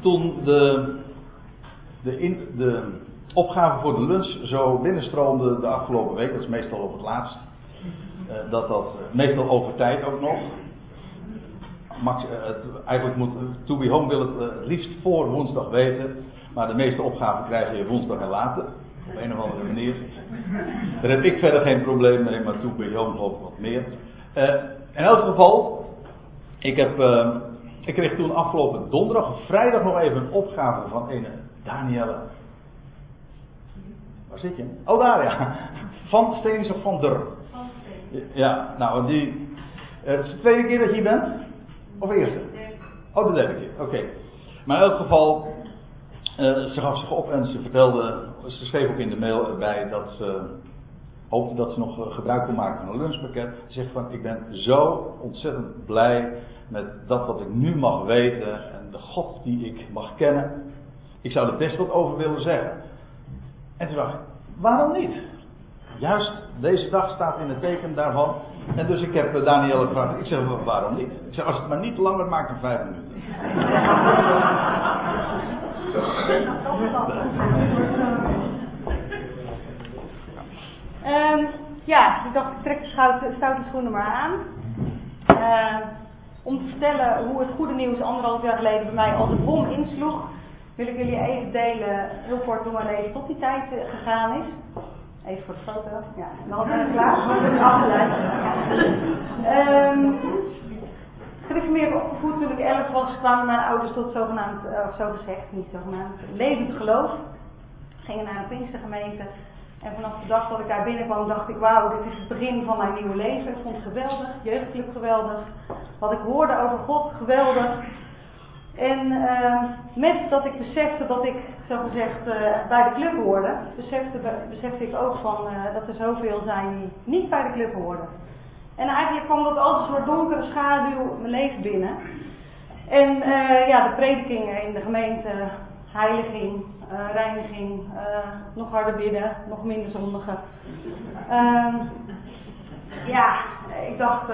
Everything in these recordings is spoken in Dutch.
toen de, de, in, de opgave voor de lunch zo binnenstroomde de afgelopen week, dat is meestal op het laatst, uh, dat dat uh, meestal over tijd ook nog. Max, het, eigenlijk moet To Be Home wil het liefst voor woensdag weten, maar de meeste opgaven krijg je woensdag en later. Op een of andere manier. Daar heb ik verder geen probleem mee, maar To Be Home ik wat meer. in elk geval, ik, heb, ik kreeg toen afgelopen donderdag of vrijdag nog even een opgave van een Danielle Waar zit je? Oh, daar ja. Van Steens of van Der? Van Ja, nou, die. Het is de tweede keer dat je hier bent? Of eerste? Oh, de derde keer, oké. Maar in elk geval, uh, ze gaf zich op en ze vertelde, ze schreef ook in de mail erbij dat ze hoopte dat ze nog gebruik kon maken van een lunchpakket. Ze zegt van, ik ben zo ontzettend blij met dat wat ik nu mag weten en de God die ik mag kennen. Ik zou er best wat over willen zeggen. En toen dacht ik, waarom niet? Juist deze dag staat in het teken daarvan. En dus ik heb Daniel gevraagd, ik zeg, waarom niet? Ik zeg, als het maar niet langer maakt dan vijf minuten. Um, ja, ik dacht, ik trek de stoute, schoenen maar aan. Uh, om te vertellen hoe het goede nieuws anderhalf jaar geleden bij mij als een bom insloeg wil ik jullie even delen, heel kort hoe mijn leven tot die tijd eh, gegaan is. Even voor de foto. Ja, dan ben ik klaar. Afgeleid. Um, gereformeerd opgevoed toen ik 11 was, kwamen mijn ouders tot zogenaamd, eh, of zo gezegd, niet zogenaamd, levend geloof. Gingen naar een Pinkstergemeente. En vanaf de dag dat ik daar binnenkwam, dacht ik: wauw, dit is het begin van mijn nieuwe leven. Ik vond het geweldig, jeugdclub geweldig. Wat ik hoorde over God, geweldig. En uh, met dat ik besefte dat ik, zo gezegd, uh, bij de club hoorde, besefte, besefte ik ook van, uh, dat er zoveel zijn die niet bij de club hoorden. En eigenlijk kwam dat als een soort donkere schaduw mijn leven binnen. En uh, ja, de predikingen in de gemeente, heiliging, reiniging, nog harder bidden, nog minder zondigen. Ehm, ja, ik dacht,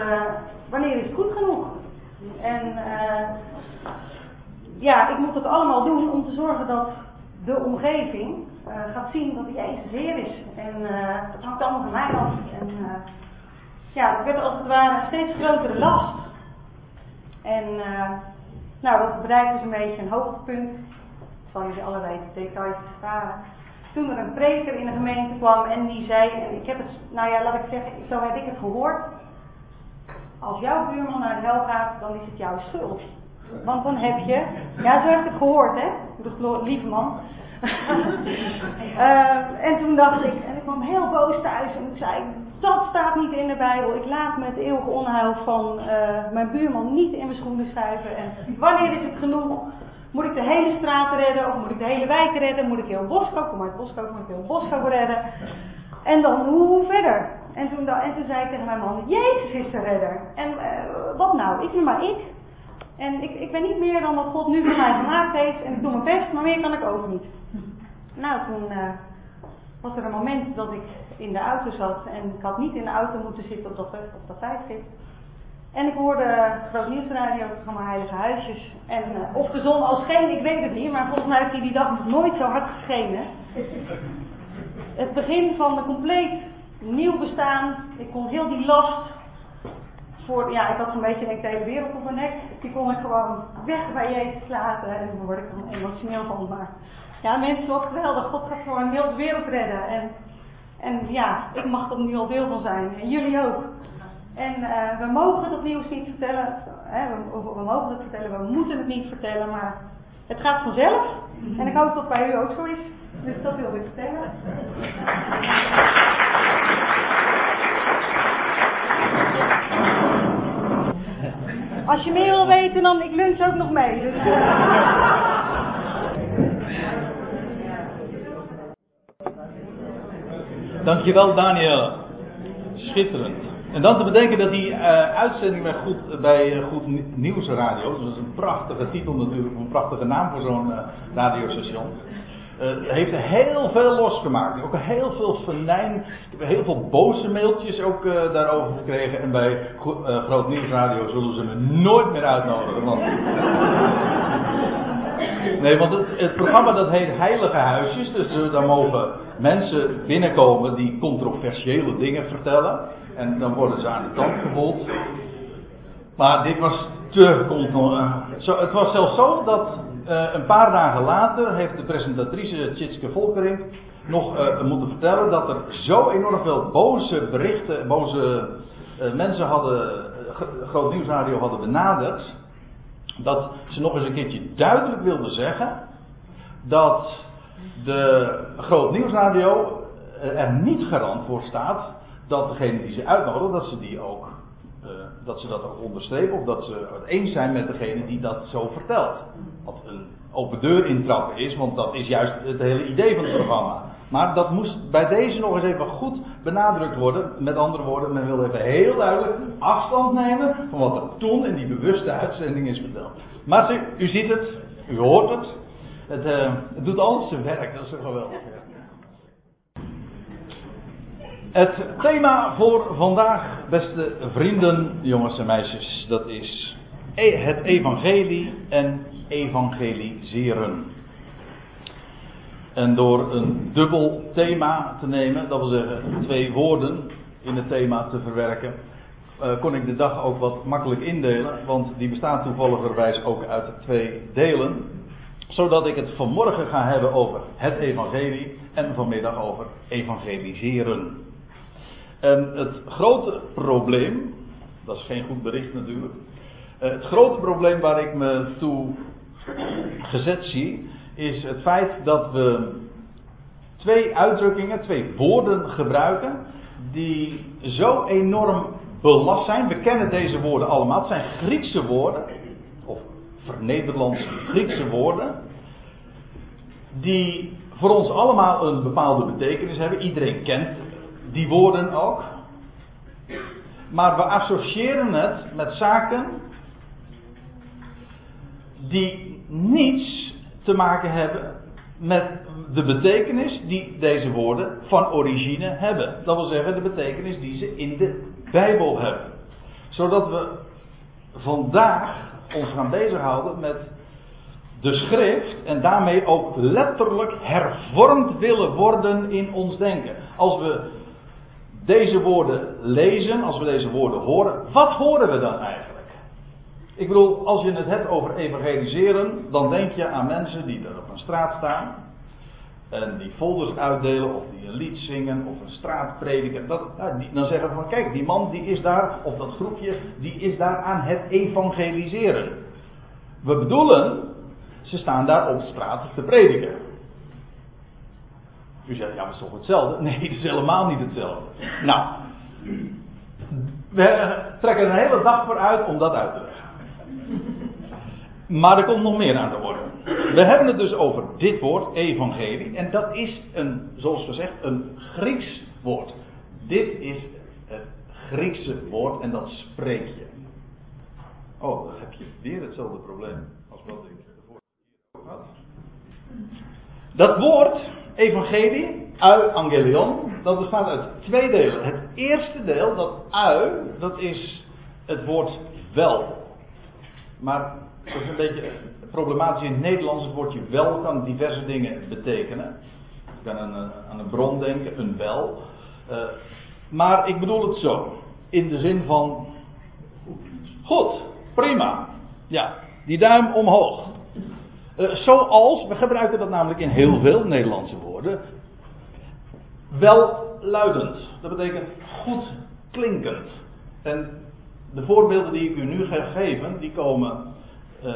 wanneer is het goed genoeg? En ja, ik moet dat allemaal doen om te zorgen dat de omgeving uh, gaat zien dat Jezus Heer is. En uh, dat hangt allemaal van mij af. En uh, ja, dat werd als het ware een steeds grotere last. En nou, dat bereikte dus een beetje een hoogtepunt. Ik zal jullie allerlei details vertalen. Toen er een preker in de gemeente kwam en die zei, en ik heb het, nou ja, laat ik zeggen, zo heb ik het gehoord. Als jouw buurman naar de hel gaat, dan is het jouw schuld. Want dan heb je, ja, zo heb ik het gehoord, hè? De lieve man. uh, en toen dacht ik, en ik kwam heel boos thuis en ik zei: Dat staat niet in de Bijbel. Ik laat me het eeuwige onheil van uh, mijn buurman niet in mijn schoenen schuiven. En wanneer is het genoeg? Moet ik de hele straat redden of moet ik de hele wijk redden? Moet ik heel Boskoop, kom uit Boskoop, moet ik heel Boskoop redden? En dan hoe, hoe verder? En toen, en toen zei ik tegen mijn man: Jezus is de redder. En uh, wat nou? Ik noem maar ik. En ik, ik ben niet meer dan wat God nu voor mij gemaakt heeft. En ik doe mijn best, maar meer kan ik ook niet. Nou, toen uh, was er een moment dat ik in de auto zat. En ik had niet in de auto moeten zitten op dat, op dat tijdstip. En ik hoorde Groot Nieuwsradio, van mijn Heilige Huisjes. En uh, of de zon al scheen, ik weet het niet. Maar volgens mij heeft hij die dag nog nooit zo hard geschenen. Het begin van een compleet nieuw bestaan. Ik kon heel die last voor, ja, ik had zo'n beetje denk, de hele wereld op mijn nek. Die kon ik gewoon weg bij Jezus laten. En daar word ik dan emotioneel van. Maar ja, mensen, wat geweldig. God gaat gewoon heel de wereld redden. En, en ja, ik mag er nu al deel van zijn. En jullie ook. En uh, we mogen dat nieuws niet vertellen. Hè, we, mogen het vertellen, we moeten het niet vertellen. Maar het gaat vanzelf. En ik hoop dat bij u ook zo is. Dus dat wil ik vertellen. Als je meer wil weten, dan ik lunch ook nog mee. Dus, Dankjewel Daniel. Schitterend. En dan te bedenken dat die uh, uitzending bij Goed, bij uh, Goed Nieuwsradio, dus dat is een prachtige titel natuurlijk, een prachtige naam voor zo'n uh, radiostation. Heeft heel veel losgemaakt. Ook heel veel venijn. Heel veel boze mailtjes ook daarover gekregen. En bij Groot Nieuwsradio zullen ze me nooit meer uitnodigen. Want Nee, want het, het, programma dat heet Heilige Huisjes. Dus daar mogen mensen binnenkomen die controversiële dingen vertellen. En dan worden ze aan de tand gevoeld. Maar dit was te controversieel. Het was zelfs zo dat uh, een paar dagen later heeft de presentatrice Tjitske Volkering nog uh, moeten vertellen dat er zo enorm veel boze berichten, boze mensen hadden, Groot Nieuwsradio hadden benaderd dat ze nog eens een keertje duidelijk wilde zeggen dat de Groot Nieuwsradio er niet garant voor staat dat degene die ze uitnodigen, dat ze die ook uh, dat ze dat ook onderstrepen of dat ze het eens zijn met degene die dat zo vertelt. Wat een open deur intrappen is, want dat is juist het hele idee van het programma. Maar dat moest bij deze nog eens even goed benadrukt worden. Met andere woorden, men wil even heel duidelijk afstand nemen van wat er toen in die bewuste uitzending is verteld. Maar u ziet het, u hoort het. Het, uh, het doet alles zijn werk, dat is geweldig. Het thema voor vandaag, beste vrienden, jongens en meisjes, dat is e- het evangelie en evangeliseren. En door een dubbel thema te nemen, dat wil zeggen twee woorden in het thema te verwerken, uh, kon ik de dag ook wat makkelijk indelen, want die bestaat toevalligerwijs ook uit twee delen. Zodat ik het vanmorgen ga hebben over het evangelie en vanmiddag over evangeliseren. En het grote probleem, dat is geen goed bericht natuurlijk, uh, het grote probleem waar ik me toe gezet zie, is het feit dat we twee uitdrukkingen, twee woorden gebruiken die zo enorm belast zijn. We kennen deze woorden allemaal. Het zijn Griekse woorden, of vernederlandse Griekse woorden, die voor ons allemaal een bepaalde betekenis hebben. Iedereen kent die woorden ook. Maar we associëren het met zaken die niets te maken hebben met de betekenis die deze woorden van origine hebben. Dat wil zeggen de betekenis die ze in de Bijbel hebben. Zodat we vandaag ons gaan bezighouden met de schrift en daarmee ook letterlijk hervormd willen worden in ons denken. Als we deze woorden lezen, als we deze woorden horen, wat horen we dan eigenlijk? Ik bedoel, als je het hebt over evangeliseren, dan denk je aan mensen die er op een straat staan. En die folders uitdelen, of die een lied zingen, of een straatprediker. Dat, nou, dan zeggen we van, kijk, die man die is daar, of dat groepje, die is daar aan het evangeliseren. We bedoelen, ze staan daar op straat te prediken. U zegt, ja, maar het is toch hetzelfde? Nee, het is helemaal niet hetzelfde. Nou, we trekken een hele dag vooruit om dat uit te leggen. Maar er komt nog meer aan de orde. We hebben het dus over dit woord, evangelie. En dat is een, zoals gezegd, een Grieks woord. Dit is het Griekse woord en dat spreek je. Oh, dan heb je weer hetzelfde probleem als wat ik ervoor had. Dat woord, evangelie, ui angelion, dat bestaat uit twee delen. Het eerste deel, dat ui, dat is het woord wel. Maar dat is een beetje problematisch in het Nederlands. Het woordje wel kan diverse dingen betekenen. Je kan aan een, een bron denken, een wel. Uh, maar ik bedoel het zo. In de zin van. Goed, prima. Ja, die duim omhoog. Uh, zoals, we gebruiken dat namelijk in heel veel Nederlandse woorden. Welluidend. Dat betekent goed klinkend. En de voorbeelden die ik u nu ga geven, die komen uh,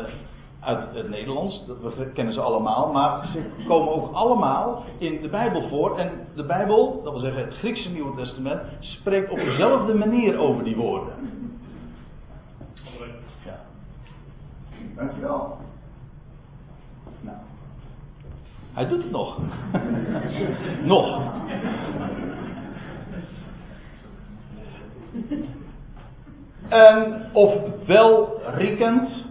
uit het Nederlands, we kennen ze allemaal, maar ze komen ook allemaal in de Bijbel voor. En de Bijbel, dat wil zeggen het Griekse Nieuwe Testament, spreekt op dezelfde manier over die woorden. Ja. Dankjewel. Nou. Hij doet het nog. nog. En of welriekend,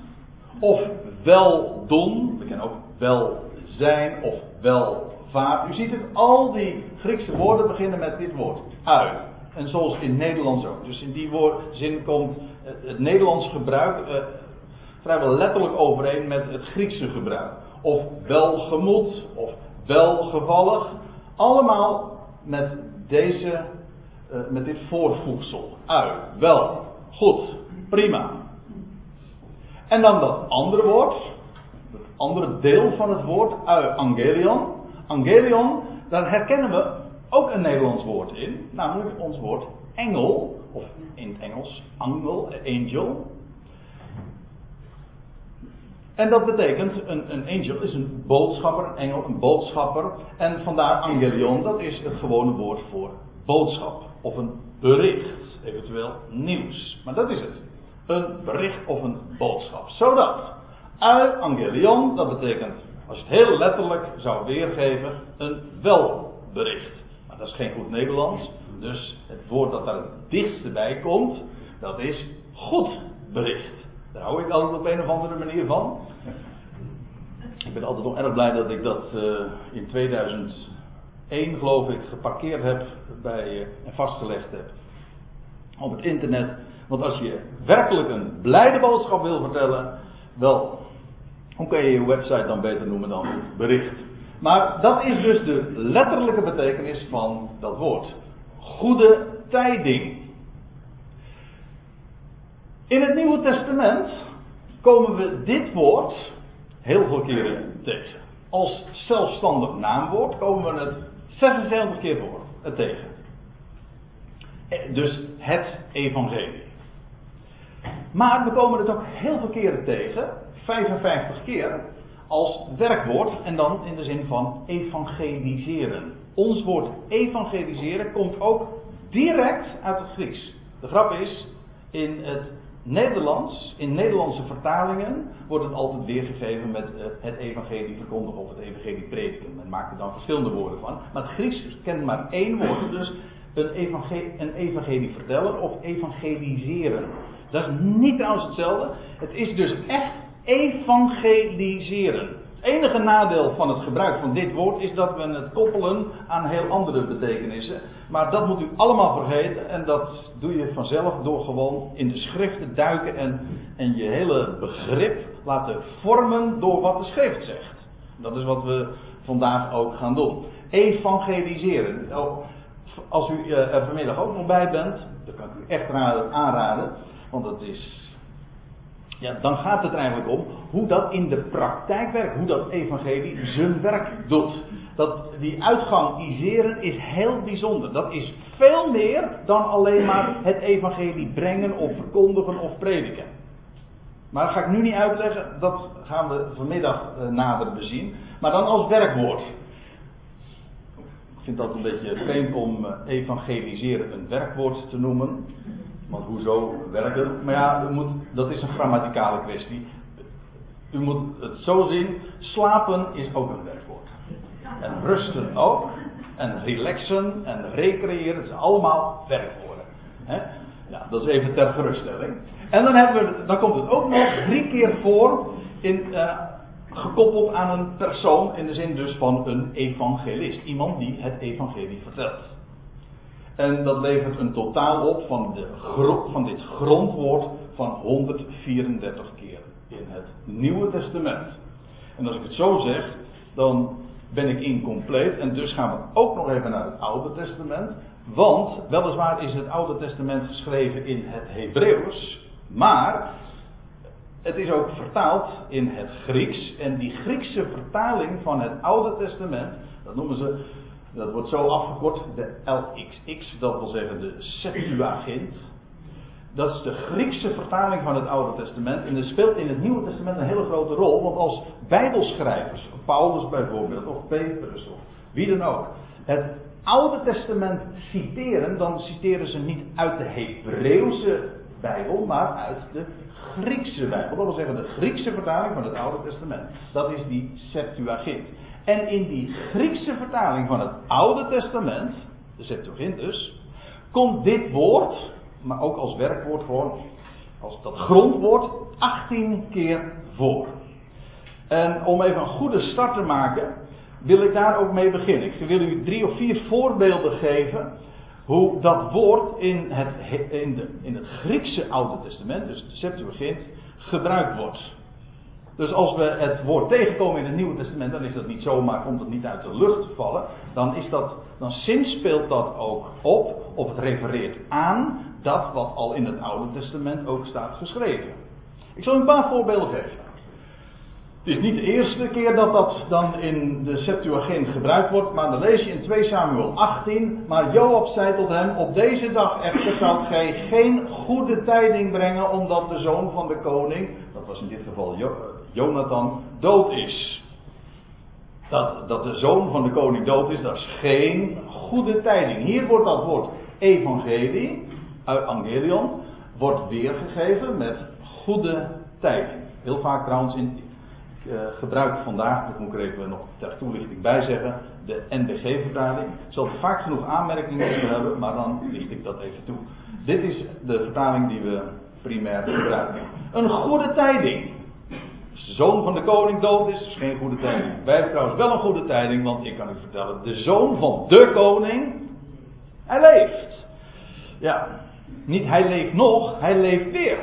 of wel doen, we kennen ook wel zijn of welvaart. U ziet het, al die Griekse woorden beginnen met dit woord, ui. En zoals in Nederlands ook. Dus in die zin komt het, Nederlands gebruik, uh, vrijwel letterlijk overeen met het Griekse gebruik. Of welgemoed, of welgevallig. Allemaal met deze, uh, met dit voorvoegsel. Ui, wel, goed, prima. En dan dat andere woord, het andere deel van het woord, ui, angelion. Angelion, daar herkennen we ook een Nederlands woord in, namelijk ons woord engel, of in het Engels angel, angel. En dat betekent, een, een angel is een boodschapper, een engel, een boodschapper. En vandaar angelion, dat is het gewone woord voor boodschap. Of een bericht, eventueel nieuws. Maar dat is het. Een bericht of een boodschap. Zodat, uit angelion, dat betekent, als je het heel letterlijk zou weergeven, een welbericht. Maar dat is geen goed Nederlands. Dus het woord dat daar het dichtste bij komt, dat is goed bericht. Daar hou ik altijd op een of andere manier van. Ik ben altijd nog erg blij dat ik dat uh, in 2001, geloof ik, geparkeerd heb bij, uh, en vastgelegd heb op het internet. Want als je werkelijk een blijde boodschap wil vertellen, wel, hoe kan je je website dan beter noemen dan bericht? Maar dat is dus de letterlijke betekenis van dat woord. Goede tijding. In het Nieuwe Testament komen we dit woord heel veel keren tegen. Als zelfstandig naamwoord komen we het 76 keer voor het tegen. Eh, dus het evangelie. Maar we komen het ook heel veel keren tegen, 55 keer, als werkwoord en dan in de zin van evangeliseren. Ons woord evangeliseren komt ook direct uit het Grieks. De grap is, in het Nederlands, in Nederlandse vertalingen, wordt het altijd weergegeven met uh, het evangelie verkondigen of het evangelie prediken. Men maakt er dan verschillende woorden van. Maar het Grieks kent maar één woord, dus een evangelie, een evangelie vertellen of evangeliseren. Dat is niet trouwens hetzelfde. Het is dus echt evangeliseren. Het enige nadeel van het gebruik van dit woord is dat we het koppelen aan heel andere betekenissen. Maar dat moet u allemaal vergeten en dat doe je vanzelf door gewoon in de schriften duiken en, en je hele begrip laten vormen door wat de schrift zegt. Dat is wat we vandaag ook gaan doen. Evangeliseren. Nou, als u eh, er vanmiddag ook nog bij bent, dan kan ik u echt aanraden, want het is ja, dan gaat het eigenlijk om hoe dat in de praktijk werkt, hoe dat evangelie zijn werk doet. Dat, die uitgang iseren is heel bijzonder. Dat is veel meer dan alleen maar het evangelie brengen of verkondigen of prediken. Maar dat ga ik nu niet uitleggen, dat gaan we vanmiddag eh, nader bezien. Maar dan als werkwoord. Ik vind dat een beetje vreemd om eh, evangeliseren een werkwoord te noemen. Want hoezo werken? Maar ja, moet, dat is een grammaticale kwestie. U moet het zo zien: slapen is ook een werkwoord. En rusten ook. En relaxen en recreëren, het zijn allemaal werkwoorden. Ja, dat is even ter geruststelling. En dan, hebben we, dan komt het ook nog drie keer voor, in, uh, gekoppeld aan een persoon, in de zin dus van een evangelist. Iemand die het evangelie vertelt. En dat levert een totaal op van, de, van dit grondwoord van 134 keer in het Nieuwe Testament. En als ik het zo zeg, dan ben ik incompleet. En dus gaan we ook nog even naar het Oude Testament. Want weliswaar is het Oude Testament geschreven in het Hebreeuws. Maar het is ook vertaald in het Grieks. En die Griekse vertaling van het Oude Testament, dat noemen ze dat wordt zo afgekort, de LXX, dat wil zeggen de Septuagint. Dat is de Griekse vertaling van het Oude Testament. En dat speelt in het Nieuwe Testament een hele grote rol. Want als Bijbelschrijvers, Paulus bijvoorbeeld, of Petrus, of wie dan ook, het Oude Testament citeren, dan citeren ze niet uit de Hebreeuwse Bijbel, maar uit de Griekse Bijbel. Dat wil zeggen de Griekse vertaling van het Oude Testament. Dat is die Septuagint. En in die Griekse vertaling van het Oude Testament, de Septuagint dus, komt dit woord, maar ook als werkwoord gewoon, als dat grondwoord, 18 keer voor. En om even een goede start te maken, wil ik daar ook mee beginnen. Ik wil u drie of vier voorbeelden geven hoe dat woord in het, in, de, in het Griekse Oude Testament, dus de Septuagint, gebruikt wordt. Dus als we het woord tegenkomen in het Nieuwe Testament, dan is dat niet zomaar, komt het niet uit de lucht vallen. Dan is dat, dan speelt dat ook op, of het refereert aan dat wat al in het Oude Testament ook staat geschreven. Ik zal een paar voorbeelden geven. Het is niet de eerste keer dat dat dan in de Septuagint gebruikt wordt, maar dan lees je in 2 Samuel 18. Maar Joab zei tot hem: Op deze dag echter zal gij geen goede tijding brengen, omdat de zoon van de koning, dat was in dit geval Jonathan, dood is. Dat, dat de zoon van de koning dood is, dat is geen goede tijding. Hier wordt dat woord evangelie, evangelion, wordt weergegeven met goede tijding. Heel vaak trouwens in uh, gebruik vandaag, dat moet ik er even nog ter toelichting bij zeggen, de NBG-vertaling. Zal vaak genoeg aanmerkingen moeten hebben, maar dan licht ik dat even toe. Dit is de vertaling die we primair gebruiken. Een goede tijding. Zoon van de koning dood is, is geen goede tijding. Wij hebben trouwens wel een goede tijding, want ik kan u vertellen, de zoon van de koning, hij leeft. Ja, niet hij leeft nog, hij leeft weer.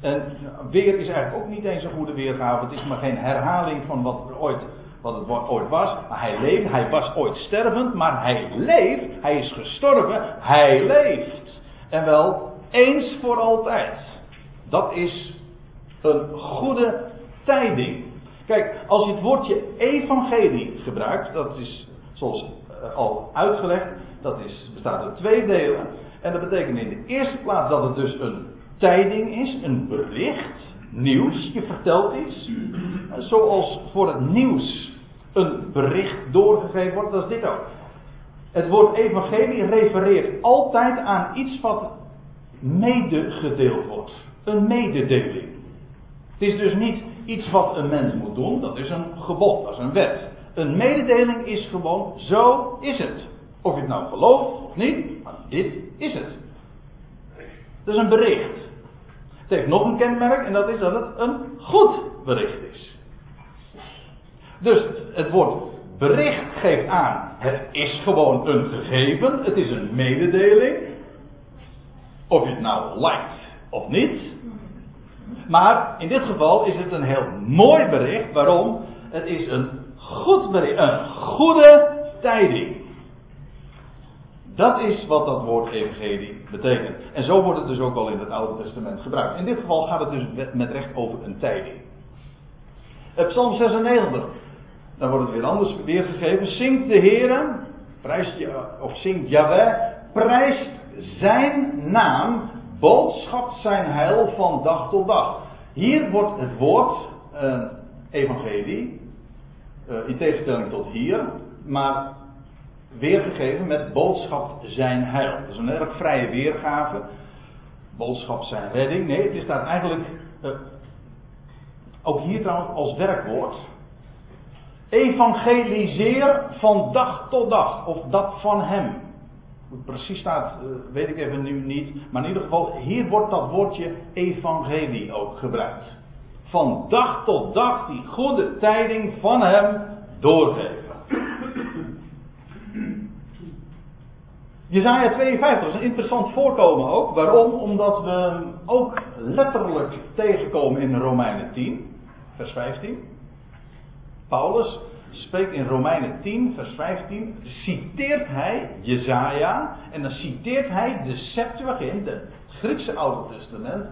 En weer is eigenlijk ook niet eens een goede weergave. Het is maar geen herhaling van wat, ooit, wat het ooit was. Maar hij leeft. Hij was ooit stervend. Maar hij leeft. Hij is gestorven. Hij leeft. En wel eens voor altijd. Dat is een goede tijding. Kijk, als je het woordje evangelie gebruikt. Dat is zoals eh, al uitgelegd. Dat is, bestaat uit twee delen. En dat betekent in de eerste plaats dat het dus een tijding is, een bericht, nieuws. Je vertelt iets. Zoals voor het nieuws een bericht doorgegeven wordt, dat is dit ook. Het woord evangelie refereert altijd aan iets wat medegedeeld wordt. Een mededeling. Het is dus niet iets wat een mens moet doen, dat is een gebod, dat is een wet. Een mededeling is gewoon, zo is het. Of je het nou gelooft of niet, maar dit is het. Dat is een bericht. Het heeft nog een kenmerk en dat is dat het een goed bericht is. Dus het woord bericht geeft aan, het is gewoon een gegeven, het is een mededeling. Of je het nou lijkt of niet. Maar in dit geval is het een heel mooi bericht. Waarom? Het is een goed bericht, een goede tijding. Dat is wat dat woord evangelie betekent. En zo wordt het dus ook al in het Oude Testament gebruikt. In dit geval gaat het dus met recht over een tijding. Psalm 96. Dan wordt het weer anders weergegeven. Zingt de Heer, prijst of zingt Yahweh, prijst zijn naam, boodschapt zijn heil van dag tot dag. Hier wordt het woord uh, evangelie, uh, in tegenstelling tot hier, maar weergegeven met boodschap zijn heil. Dat is een erg vrije weergave. Boodschap zijn redding. Nee, het staat eigenlijk uh, ook hier trouwens als werkwoord. Evangeliseer van dag tot dag. Of dat van hem. Precies staat, uh, weet ik even nu niet. Maar in ieder geval, hier wordt dat woordje evangelie ook gebruikt. Van dag tot dag die goede tijding van hem doorgeven. Jezaja 52 is een interessant voorkomen ook. Waarom? Omdat we hem ook letterlijk tegenkomen in Romeinen 10, vers 15. Paulus spreekt in Romeinen 10, vers 15, citeert hij Jezaja en dan citeert hij de Septuagint, het Griekse Oude Testament.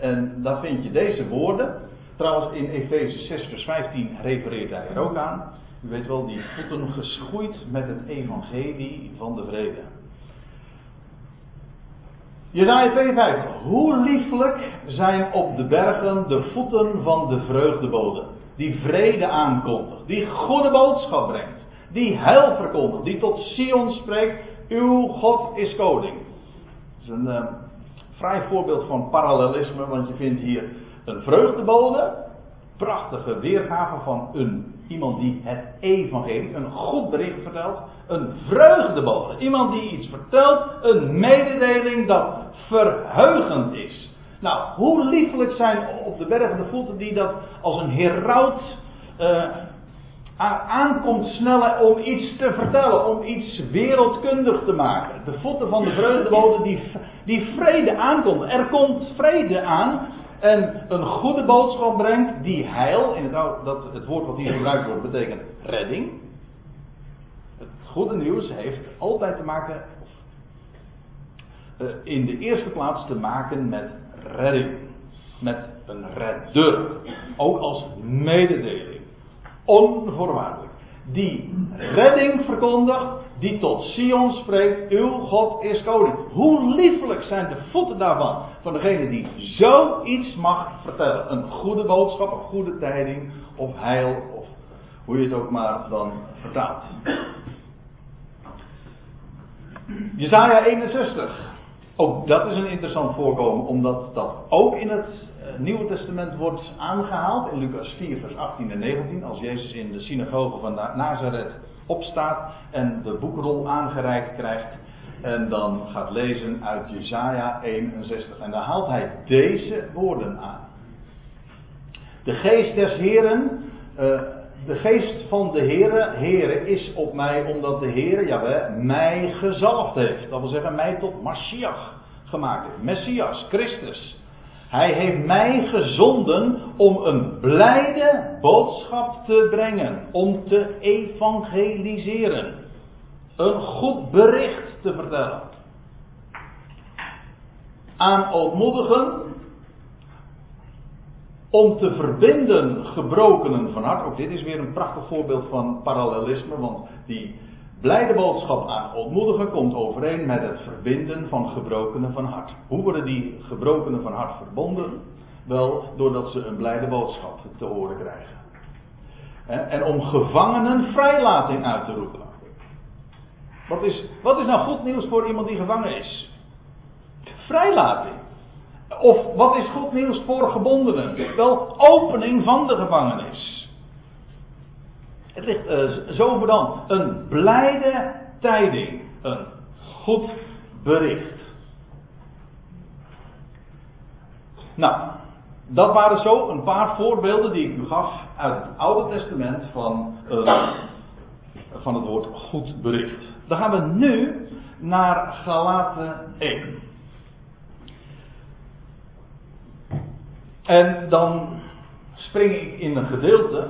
En daar vind je deze woorden. Trouwens, in Efeze 6, vers 15 refereert hij er ook aan. U weet wel, die voeten geschoeid met het evangelie van de vrede. Jezaja 52. Hoe lieflijk zijn op de bergen de voeten van de vreugdeboden. Die vrede aankondigt. Die goede boodschap brengt. Die heil verkondigt. Die tot Sion spreekt. Uw God is koning. Dat is een vrij voorbeeld van parallelisme. Want je vindt hier een vreugdebode. Prachtige weergave van een Iemand die het evangelie, een goed bericht vertelt. Een vreugdebode. Iemand die iets vertelt. Een mededeling dat verheugend is. Nou, hoe liefelijk zijn op de bergen de voeten die dat als een heraut uh, aankomt snellen om iets te vertellen, om iets wereldkundig te maken. De voeten van de vreugdebode die, die vrede aankomt. Er komt vrede aan en een goede boodschap brengt die heil, in het, dat, het woord wat hier gebruikt wordt betekent redding. Het goede nieuws heeft altijd te maken, uh, in de eerste plaats te maken met redding. Met een redder. Ook als mededeling. Onvoorwaardelijk. Die redding verkondigt, die tot Sion spreekt, uw God is koning. Hoe liefelijk zijn de voeten daarvan, van degene die zoiets mag vertellen. Een goede boodschap, een goede tijding, of heil, of hoe je het ook maar dan vertaalt. Jezaja 61. Ook dat is een interessant voorkomen, omdat dat ook in het eh, Nieuwe Testament wordt aangehaald. In Lucas 4, vers 18 en 19. Als Jezus in de synagoge van Nazareth opstaat en de boekrol aangereikt krijgt. En dan gaat lezen uit Jesaja 61. En dan haalt hij deze woorden aan. De geest des Heren, uh, de geest van de Heere, Heere is op mij omdat de Heere, Jawel, mij gezalfd heeft. Dat wil zeggen, mij tot Mashiach gemaakt heeft. Messias, Christus. Hij heeft mij gezonden om een blijde boodschap te brengen, om te evangeliseren. Een goed bericht te vertellen. Aan ootmoedigen, om te verbinden gebrokenen van hart. Ook dit is weer een prachtig voorbeeld van parallelisme, want die blijde boodschap aan ontmoedigen komt overeen met het verbinden van gebrokenen van hart. Hoe worden die gebrokenen van hart verbonden? Wel, doordat ze een blijde boodschap te horen krijgen. En om gevangenen vrijlating uit te roepen. Wat is, wat is nou goed nieuws voor iemand die gevangen is? Vrijlating. Of wat is goed nieuws voor gebondenen? Wel, opening van de gevangenis. Het ligt uh, zo dan. Een blijde tijding. Een goed bericht. Nou, dat waren zo een paar voorbeelden die ik u gaf uit het Oude Testament van, uh, van het woord goed bericht. Dan gaan we nu naar Galaten 1. En dan spring ik in een gedeelte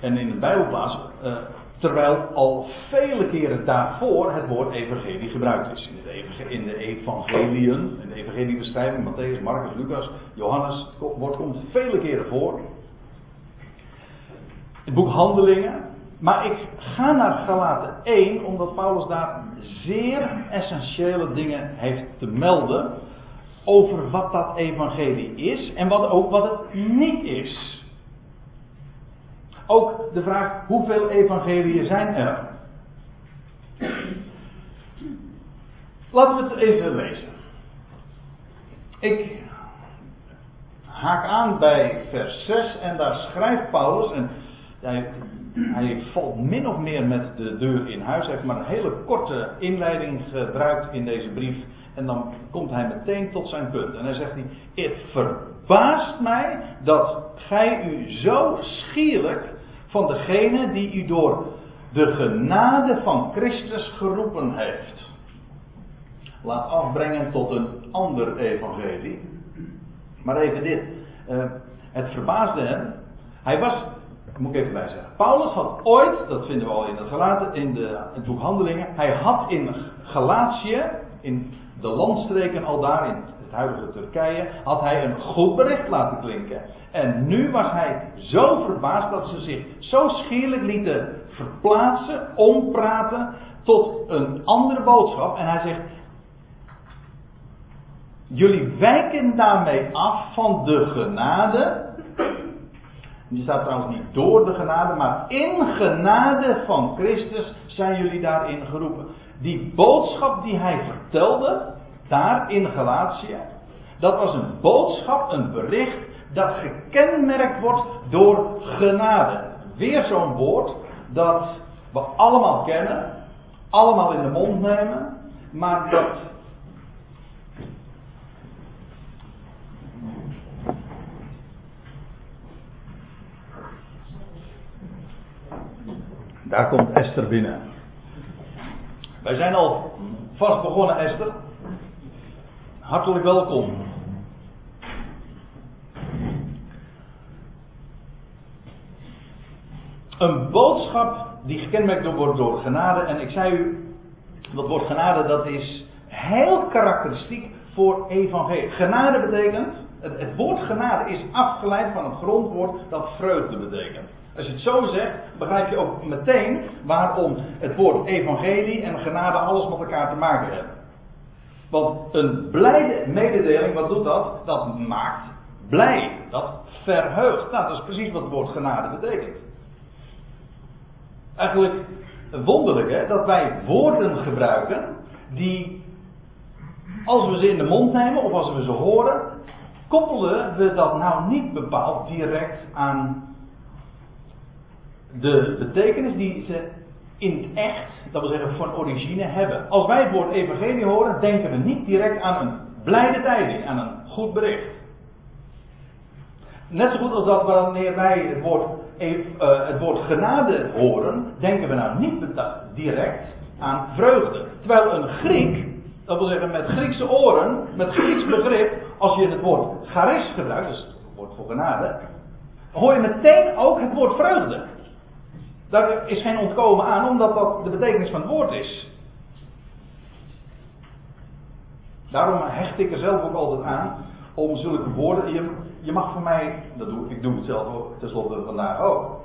en in een Bijbelplaats, uh, terwijl al vele keren daarvoor het woord evangelie gebruikt is. In de evangeliën, in de evangeliebeschrijving, Matthäus, Marcus, Lucas, Johannes, het woord komt vele keren voor. Het boek Handelingen. Maar ik ga naar Galaten 1, omdat Paulus daar zeer essentiële dingen heeft te melden over wat dat evangelie is en wat ook wat het niet is. Ook de vraag hoeveel evangelieën zijn er? Laten we het even lezen. Ik haak aan bij vers 6 en daar schrijft Paulus, en hij, hij valt min of meer met de deur in huis, hij heeft maar een hele korte inleiding gebruikt in deze brief en dan komt hij meteen tot zijn punt. En hij zegt hij, het verbaast mij dat gij u zo schierlijk van degene die u door de genade van Christus geroepen heeft. Laat afbrengen tot een ander evangelie. Maar even dit. Uh, het verbaasde hem. Hij was, moet ik even bij zeggen. Paulus had ooit, dat vinden we al in het, gelaten, in de, boek Handelingen. Hij had in Galatië, in de landstreken al daar in het huidige Turkije, had hij een goed bericht laten klinken. En nu was hij zo verbaasd dat ze zich zo schierlijk lieten verplaatsen, ompraten tot een andere boodschap. En hij zegt, jullie wijken daarmee af van de genade. Die staat trouwens niet door de genade, maar in genade van Christus zijn jullie daarin geroepen die boodschap die hij vertelde, daar in Galatië, dat was een boodschap, een bericht, dat gekenmerkt wordt door genade. Weer zo'n woord dat we allemaal kennen, allemaal in de mond nemen, maar dat Daar komt Esther binnen. Wij zijn al vast begonnen, Esther. Hartelijk welkom. Een boodschap die gekenmerkt wordt door genade. En ik zei u, dat woord genade dat is heel karakteristiek voor evangelie. Genade betekent, het, het woord genade is afgeleid van het grondwoord dat vreugde betekent. Als je het zo zegt, begrijp je ook meteen waarom het woord evangelie en genade alles met elkaar te maken hebben. Want een blijde mededeling, wat doet dat? Dat maakt blij. Dat verheugt. Nou, dat is precies wat het woord genade betekent. Eigenlijk wonderlijk hè, dat wij woorden gebruiken die, als we ze in de mond nemen of als we ze horen, koppelen we dat nou niet bepaald direct aan de betekenis die ze in het echt, dat wil zeggen van origine, hebben. Als wij het woord evangelie horen, denken we niet direct aan een blijde tijding, aan een goed bericht. Net zo goed als dat wanneer wij het woord, uh, het woord genade horen, denken we nou niet direct aan vreugde. Terwijl een Griek, dat wil zeggen met Griekse oren, met Grieks begrip, als je het woord charis gebruikt, dus het woord voor genade, hoor je meteen ook het woord vreugde. Daar is geen ontkomen aan, omdat dat de betekenis van het woord is. Daarom hecht ik er zelf ook altijd aan om zulke woorden. Je, je mag voor mij, dat doe, ik doe het zelf ook, tenslotte vandaag ook.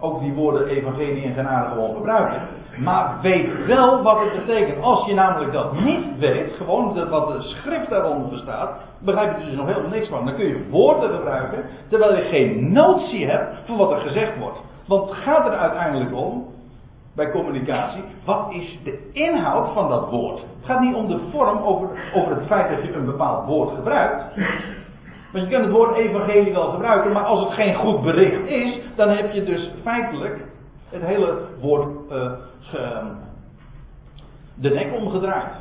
Ook die woorden evangelie en genade gewoon gebruiken. Maar weet wel wat het betekent. Als je namelijk dat niet weet, gewoon wat de schrift daaronder bestaat, begrijp je dus nog helemaal niks van. Dan kun je woorden gebruiken, terwijl je geen notie hebt van wat er gezegd wordt. Want het gaat er uiteindelijk om, bij communicatie, wat is de inhoud van dat woord? Het gaat niet om de vorm, over, over het feit dat je een bepaald woord gebruikt. Want je kunt het woord evangelie wel gebruiken, maar als het geen goed bericht is, dan heb je dus feitelijk het hele woord uh, de nek omgedraaid.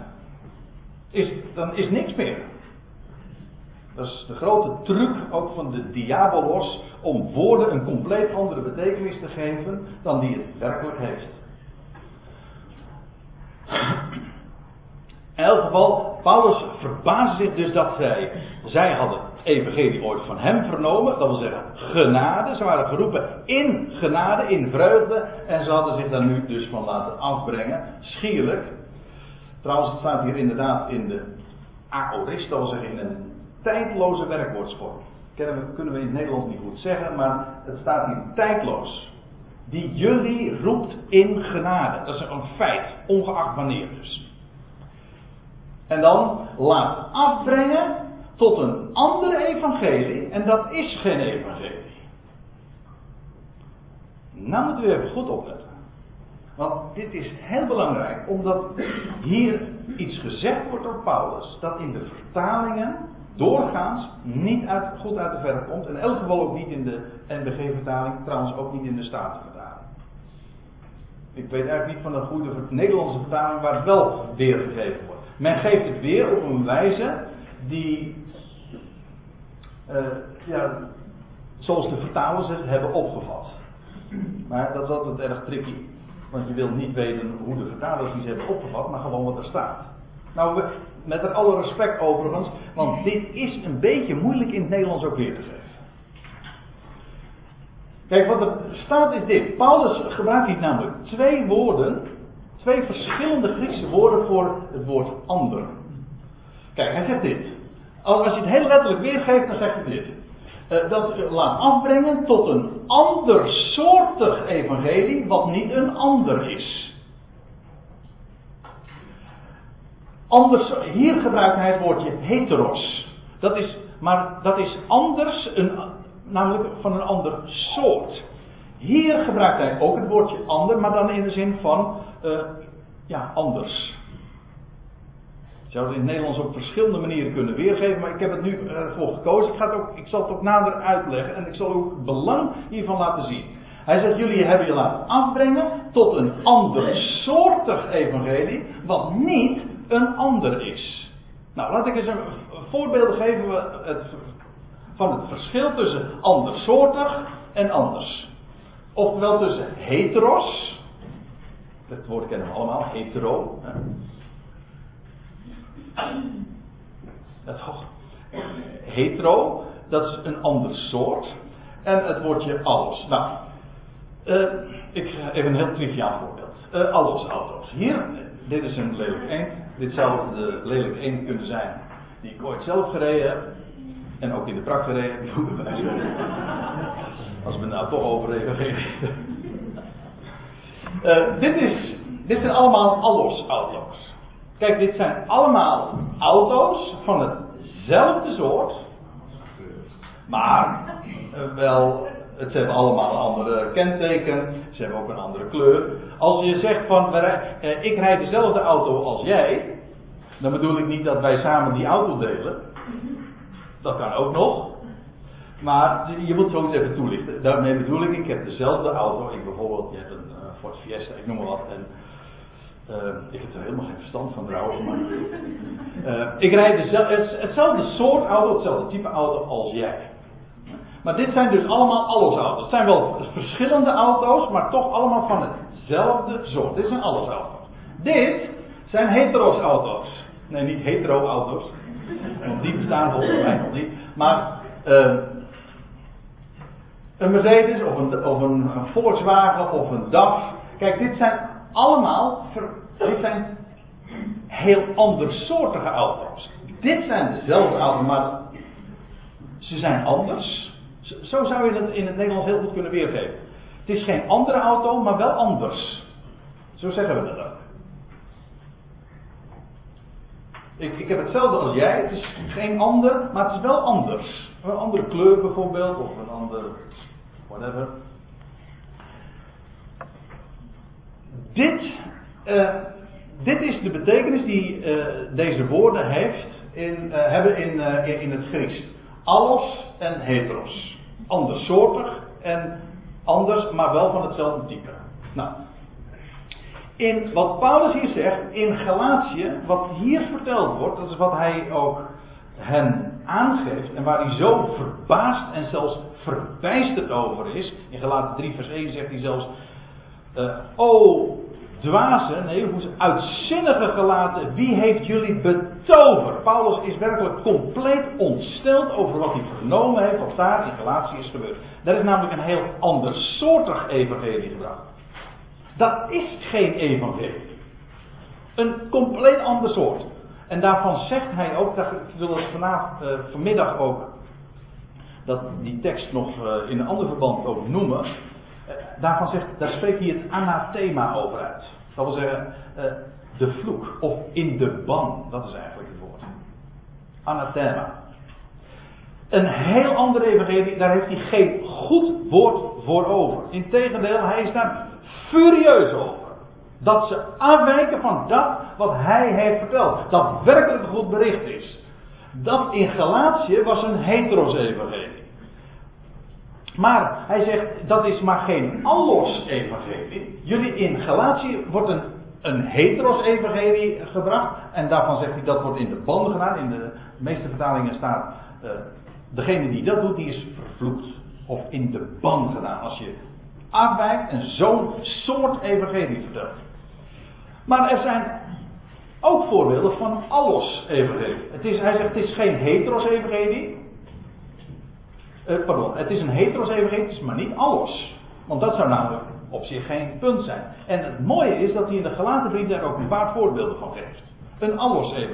Is, dan is niks meer. Dat is de grote truc ook van de diabolos om woorden een compleet andere betekenis te geven dan die het werkelijk heeft. In elk geval, Paulus verbaasde zich dus dat zij, zij hadden het evangelie ooit van hem vernomen, dat wil zeggen genade, ze waren geroepen in genade, in vreugde, en ze hadden zich daar nu dus van laten afbrengen, schierlijk. Trouwens, het staat hier inderdaad in de aorist, dat wil zeggen in een tijdloze werkwoordsvorm. Kennen kunnen we in het Nederlands niet goed zeggen, maar het staat hier tijdloos. Die jullie roept in genade. Dat is een feit, ongeacht wanneer dus. En dan laat afbrengen tot een andere evangelie. En dat is geen evangelie. Nou moeten we even goed opletten. Want dit is heel belangrijk, omdat hier iets gezegd wordt door Paulus, dat in de vertalingen doorgaans niet uit, goed uit de verf komt. En elk geval ook niet in de NBG-vertaling, trouwens ook niet in de Statenvertaling. Ik weet eigenlijk niet van een goede Nederlandse vertaling waar het wel weergegeven wordt. Men geeft het weer op een wijze die, uh, ja, zoals de vertalers het hebben opgevat. Maar dat is altijd erg tricky. Want je wilt niet weten hoe de vertalers iets hebben opgevat, maar gewoon wat er staat. Nou, met alle respect overigens, want dit is een beetje moeilijk in het Nederlands ook weer te geven. Kijk, wat er staat is dit. Paulus gebruikt hier namelijk twee woorden, twee verschillende Griekse woorden voor het woord ander. Kijk, hij zegt dit. Als je het heel letterlijk weergeeft, dan zegt hij dit. Uh, dat laat afbrengen tot een andersoortig evangelie, wat niet een ander is. Anders, hier gebruikt hij het woordje heteros. Dat is, maar dat is anders, een, namelijk van een ander soort. Hier gebruikt hij ook het woordje ander, maar dan in de zin van, uh, ja, anders. Ik zou het in het Nederlands op verschillende manieren kunnen weergeven, maar ik heb het nu ervoor gekozen. Ik, ga het ook, ik zal het ook nader uitleggen en ik zal ook het belang hiervan laten zien. Hij zegt, jullie hebben je laten afbrengen tot een andersoortig evangelie, wat niet een ander is. Nou, laat ik eens een voorbeeld geven van het verschil tussen andersoortig en anders. Oftewel tussen heteros, het woord kennen we allemaal, hetero. Hè. Het, hetero, dat is een ander soort. En het woordje alles. Nou, Uh, ik even een heel triviaal voorbeeld. Uh, Allos auto's. Hier, dit is een lelijk eend. Dit zou de lelijk eend kunnen zijn die ik ooit zelf gereden heb. En ook in de praktijk gereden heb. Als we nou toch over even uh, dit, is, dit zijn allemaal Allos auto's. Kijk, dit zijn allemaal auto's van hetzelfde soort. Maar wel het hebben allemaal een andere kenteken. Ze hebben ook een andere kleur. Als je zegt van eh, ik rijd dezelfde auto als jij. Dan bedoel ik niet dat wij samen die auto delen. Dat kan ook nog. Maar je moet zoiets even toelichten. Daarmee bedoel ik, ik heb dezelfde auto. Ik bijvoorbeeld, je hebt een uh, Ford Fiesta, ik noem maar wat. En, uh, ik heb er helemaal geen verstand van trouwens. Maar, uh, ik rijd dezelfde, hetzelfde soort auto, hetzelfde type auto als jij. Maar dit zijn dus allemaal allesauto's. Het zijn wel verschillende auto's, maar toch allemaal van hetzelfde soort. Dit zijn allesauto's. Dit zijn heteros auto's. Nee, niet hetero auto's. Die bestaan volgens mij nog niet. Maar uh, een Mercedes of een, of Volkswagen of een DAF. Kijk, dit zijn allemaal dit zijn heel andersoortige auto's. Dit zijn dezelfde auto's, maar ze zijn anders. Zo zou je het in het Nederlands heel goed kunnen weergeven. Het is geen andere auto, maar wel anders. Zo zeggen we dat ook. Ik, ik heb hetzelfde als jij. Het is geen ander, maar het is wel anders. Een andere kleur bijvoorbeeld, of een ander. whatever. Dit, uh, dit is de betekenis die uh, deze woorden heeft in, uh, hebben in, in, in het Grieks. Allos en heteros andersoortig en anders, maar wel van hetzelfde type. Nou, in wat Paulus hier zegt, in Galatië, wat hier verteld wordt, dat is wat hij ook hen aangeeft en waar hij zo verbaasd en zelfs verbijsterd over is. In Galaten 3 vers 1 zegt hij zelfs, oh dwazen, nee, hoe ze uitzinnige gelaten, wie heeft jullie betoverd? Paulus is werkelijk compleet ontsteld over wat hij vernomen heeft, wat daar in Galatië is gebeurd. Dat is namelijk een heel ander soortig evangelie gebracht. Dat is geen evangelie. Een compleet ander soort. En daarvan zegt hij ook, ik wil dat vanavond, uh, vanmiddag ook, dat die tekst nog uh, in een ander verband ook noemen. Eh, daarvan zegt, daar spreekt hij het anathema over uit. Dat wil zeggen, uh, de vloek of in de ban, dat is eigenlijk het woord. Anathema. Een heel andere evangelie, daar heeft hij geen goed woord voor over. Integendeel, hij is daar furieus over. Dat ze afwijken van dat wat hij heeft verteld. Dat werkelijk een goed bericht is. Dat in Galatië was een heteros evangelie. Maar hij zegt, dat is maar geen allos evangelie. Jullie in Galatië wordt een, een heteros evangelie gebracht. En daarvan zegt hij, dat wordt in de band gedaan. In de meeste vertalingen staat, uh, degene die dat doet, die is vervloekt. Of in de band gedaan. Als je afwijkt en zo'n soort evangelie vertelt. Maar er zijn ook voorbeelden van allos evangelie. Het is, hij zegt, het is geen heteros evangelie. Uh, pardon, het is een heteros maar niet alles. Want dat zou namelijk op zich geen punt zijn. En het mooie is dat hij in de gelaten brief daar ook een paar voorbeelden van geeft. Een alles.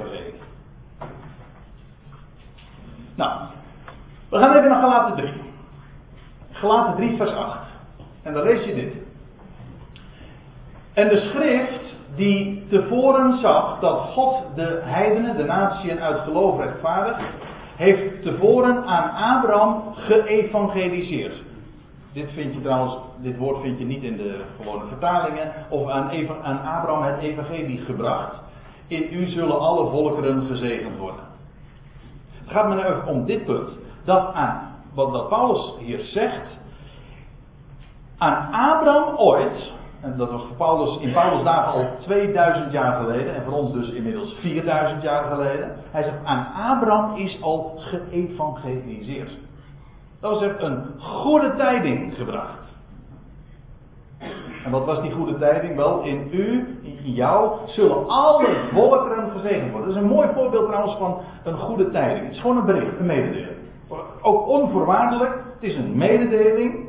Nou, we gaan even naar Galaten 3. Galaten 3 vers 8. En dan lees je dit. En de schrift die tevoren zag dat God de heidenen, de natieën uit geloof rechtvaardigt, heeft tevoren aan Abraham geëvangeliseerd. Dit vind je trouwens, dit woord vind je niet in de gewone vertalingen. Of aan, aan Abraham het evangelie gebracht. In u zullen alle volkeren gezegend worden. Het gaat me nou om dit punt. Dat aan, wat dat Paulus hier zegt. Aan Abraham ooit, en dat was Paulus in Paulus dagen al 2000 jaar geleden. En voor ons dus inmiddels 4000 jaar geleden. Hij zegt, aan Abraham is al geëvangeliseerd. Dat was een goede tijding gebracht. En wat was die goede tijding? Wel, in u, in jou, zullen alle volkeren gezegend worden. Dat is een mooi voorbeeld trouwens van een goede tijding. Het is gewoon een bericht, een mededeling. Ook onvoorwaardelijk. Het is een mededeling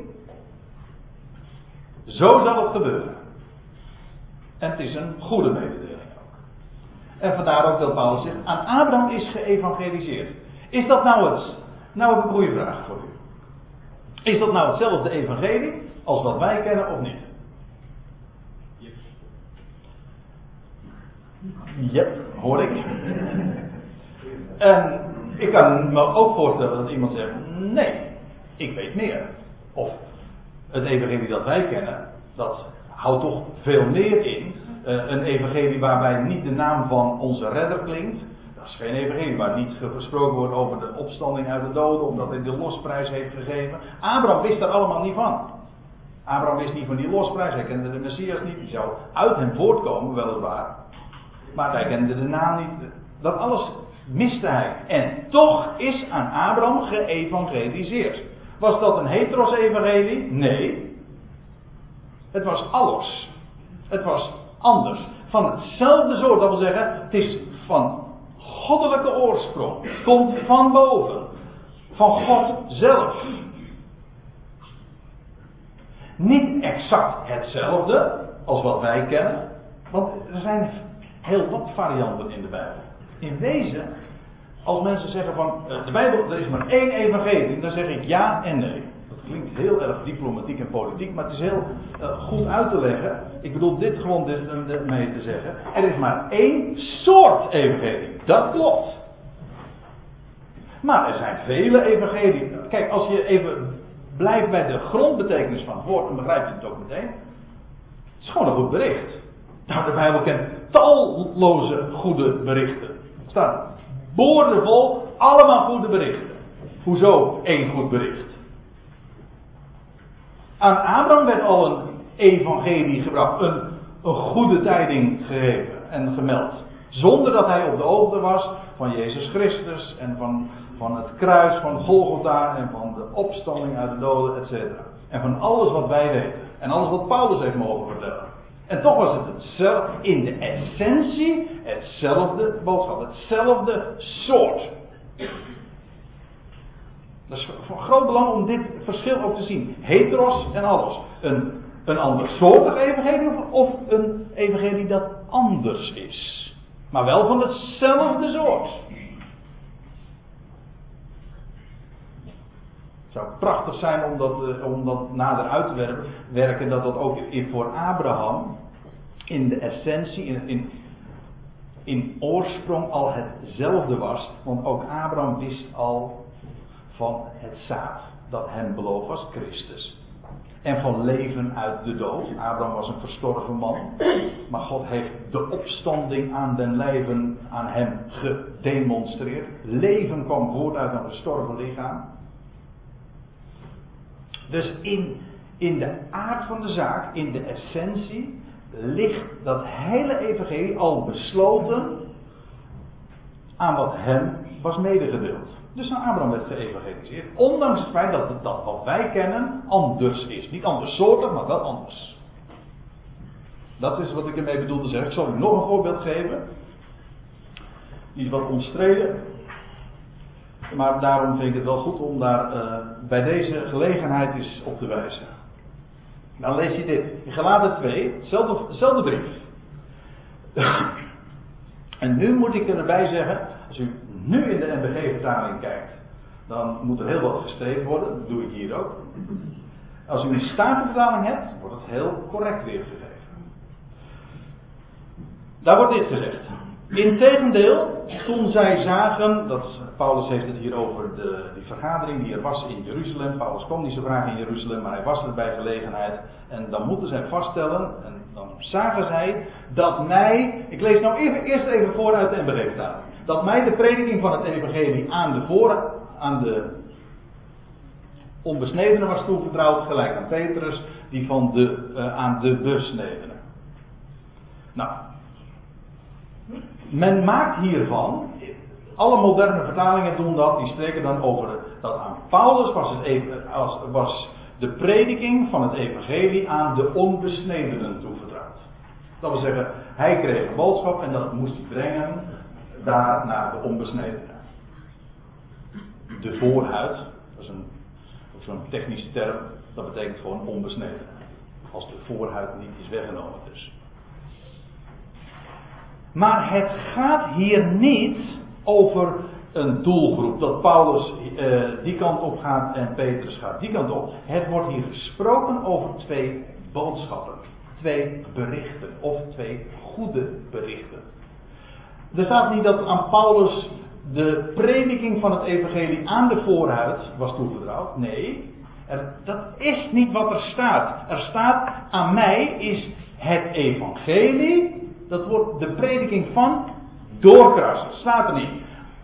Zo zal het gebeuren. En het is een goede mededeling ook. En vandaar ook dat Paulus zegt, aan Abraham is geëvangeliseerd. Is dat nou het? Nou een goede vraag voor u. Is dat nou hetzelfde evangelie als wat wij kennen of niet? Yep, hoor ik. En ik kan me ook voorstellen dat iemand zegt: nee, ik weet meer. Of het evangelie dat wij kennen, dat houdt toch veel meer in. Uh, een evangelie waarbij niet de naam van onze redder klinkt. Dat is geen evangelie waar niet gesproken wordt over de opstanding uit de doden, omdat hij de losprijs heeft gegeven. Abraham wist er allemaal niet van. Abraham wist niet van die losprijs, hij kende de Messias niet, die zou uit hem voortkomen, weliswaar. Maar hij kende de naam niet. Dat alles miste hij. En toch is aan Abraham geëvangeliseerd. Was dat een heteros-evangelie? Nee. Het was alles. Het was anders. Van hetzelfde soort, dat wil zeggen, het is van goddelijke oorsprong. Komt van boven. Van God zelf. Niet exact hetzelfde als wat wij kennen. Want er zijn heel wat varianten in de Bijbel. In wezen, als mensen zeggen van eh, de Bijbel, er is maar één evangelie, dan zeg ik ja en nee. Dat klinkt heel erg diplomatiek en politiek, maar het is heel uh, goed uit te leggen. Ik bedoel dit gewoon mee te zeggen. Er is maar één soort evangelie. Dat klopt. Maar er zijn vele evangelieën. Kijk, als je even blijft bij de grondbetekenis van het woord, dan begrijp je het ook meteen. Het is gewoon een goed bericht. Nou, de Bijbel kent talloze goede berichten. Er staan boordevol, allemaal goede berichten. Hoezo één goed bericht? Aan Abraham werd al een evangelie gebracht, een, een goede tijding gegeven en gemeld. Zonder dat hij op de hoogte was van Jezus Christus en van, van het kruis van Golgotha en van de opstanding uit de doden, etc. En van alles wat wij weten. En alles wat Paulus heeft mogen vertellen. En toch was het in de essentie hetzelfde boodschap, hetzelfde soort. Dat is van groot belang om dit verschil ook te zien. Heteros en alles. Een, een ander soortig evangelie of een evangelie dat anders is. Maar wel van hetzelfde soort. Het zou prachtig zijn om dat, eh, om dat nader uit te werken, dat dat ook voor Abraham in de essentie, in, in, in oorsprong al hetzelfde was. Want ook Abraham wist al van het zaad dat hem beloofd was, Christus. En van leven uit de dood. Abraham was een verstorven man. Maar God heeft de opstanding aan den lijven aan hem gedemonstreerd. Leven kwam voort uit een gestorven lichaam. Dus in, in de aard van de zaak, in de essentie, ligt dat hele evangelie al besloten aan wat hem was medegedeeld. Dus aan Abraham werd geëvangeliseerd. Ondanks het feit dat het dat wat wij kennen anders is. Niet anders soortig, maar wel anders. Dat is wat ik ermee bedoel te zeggen. Ik zal u nog een voorbeeld geven. Die is wat omstreden. Maar daarom vind ik het wel goed om daar uh, bij deze gelegenheid eens op te wijzen. Dan lees je dit. In Galaten 2, hetzelfde, hetzelfde brief. en nu moet ik erbij zeggen, als u nu in de NBG-vertaling kijkt, dan moet er heel wat gestreefd worden. Dat doe ik hier ook. Als u een statenvertaling hebt, wordt het heel correct weergegeven. Daar wordt dit gezegd. Integendeel, toen zij zagen, dat, Paulus heeft het hier over de, die vergadering die er was in Jeruzalem. Paulus kwam niet zo graag in Jeruzalem, maar hij was er bij gelegenheid. En dan moeten zij vaststellen, en dan zagen zij, dat mij, ik lees nou even, eerst even voor uit de NBG-vertaling. Dat mij de prediking van het evangelie aan de, voor, aan de onbesnedenen was toevertrouwd, gelijk aan Petrus, die van de, uh, aan de besnedenen. Nou, men maakt hiervan, alle moderne vertalingen doen dat, die spreken dan over dat aan Paulus was, het, was de prediking van het evangelie aan de onbesnedenen toevertrouwd. Dat wil zeggen, hij kreeg een boodschap en dat moest hij brengen daar naar de onbesnedenen. De voorhuid, dat is een, zo'n technische term, dat betekent gewoon onbesneden. Als de voorhuid niet is weggenomen dus. Maar het gaat hier niet over een doelgroep. Dat Paulus uh, die kant op gaat en Petrus gaat die kant op. Het wordt hier gesproken over twee boodschappen. Twee berichten. Of twee goede berichten. Er staat niet dat aan Paulus de prediking van het evangelie aan de voorhuid was toevertrouwd. Nee, dat is niet wat er staat. Er staat aan mij is het evangelie. Dat wordt de prediking van doorkrassen. Staat er niet.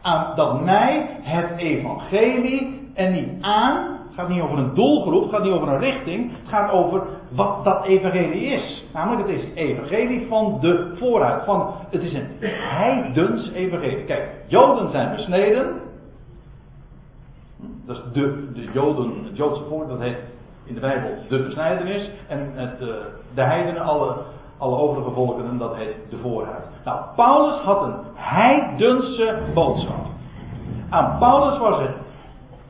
Aan, dat mij het evangelie en niet aan het gaat niet over een doelgroep, het gaat niet over een richting. Het gaat over wat dat evangelie is. Namelijk, het is evangelie van de vooruit. Van, het is een heidens evangelie. Kijk, Joden zijn besneden. Dat is de, de Joden, het Joodse volk, dat heet in de Bijbel de besnijdenis. En het, eh, de heidenen, alle, alle overige volkeren, dat heet de vooruit. Nou, Paulus had een heidense boodschap. Aan Paulus was het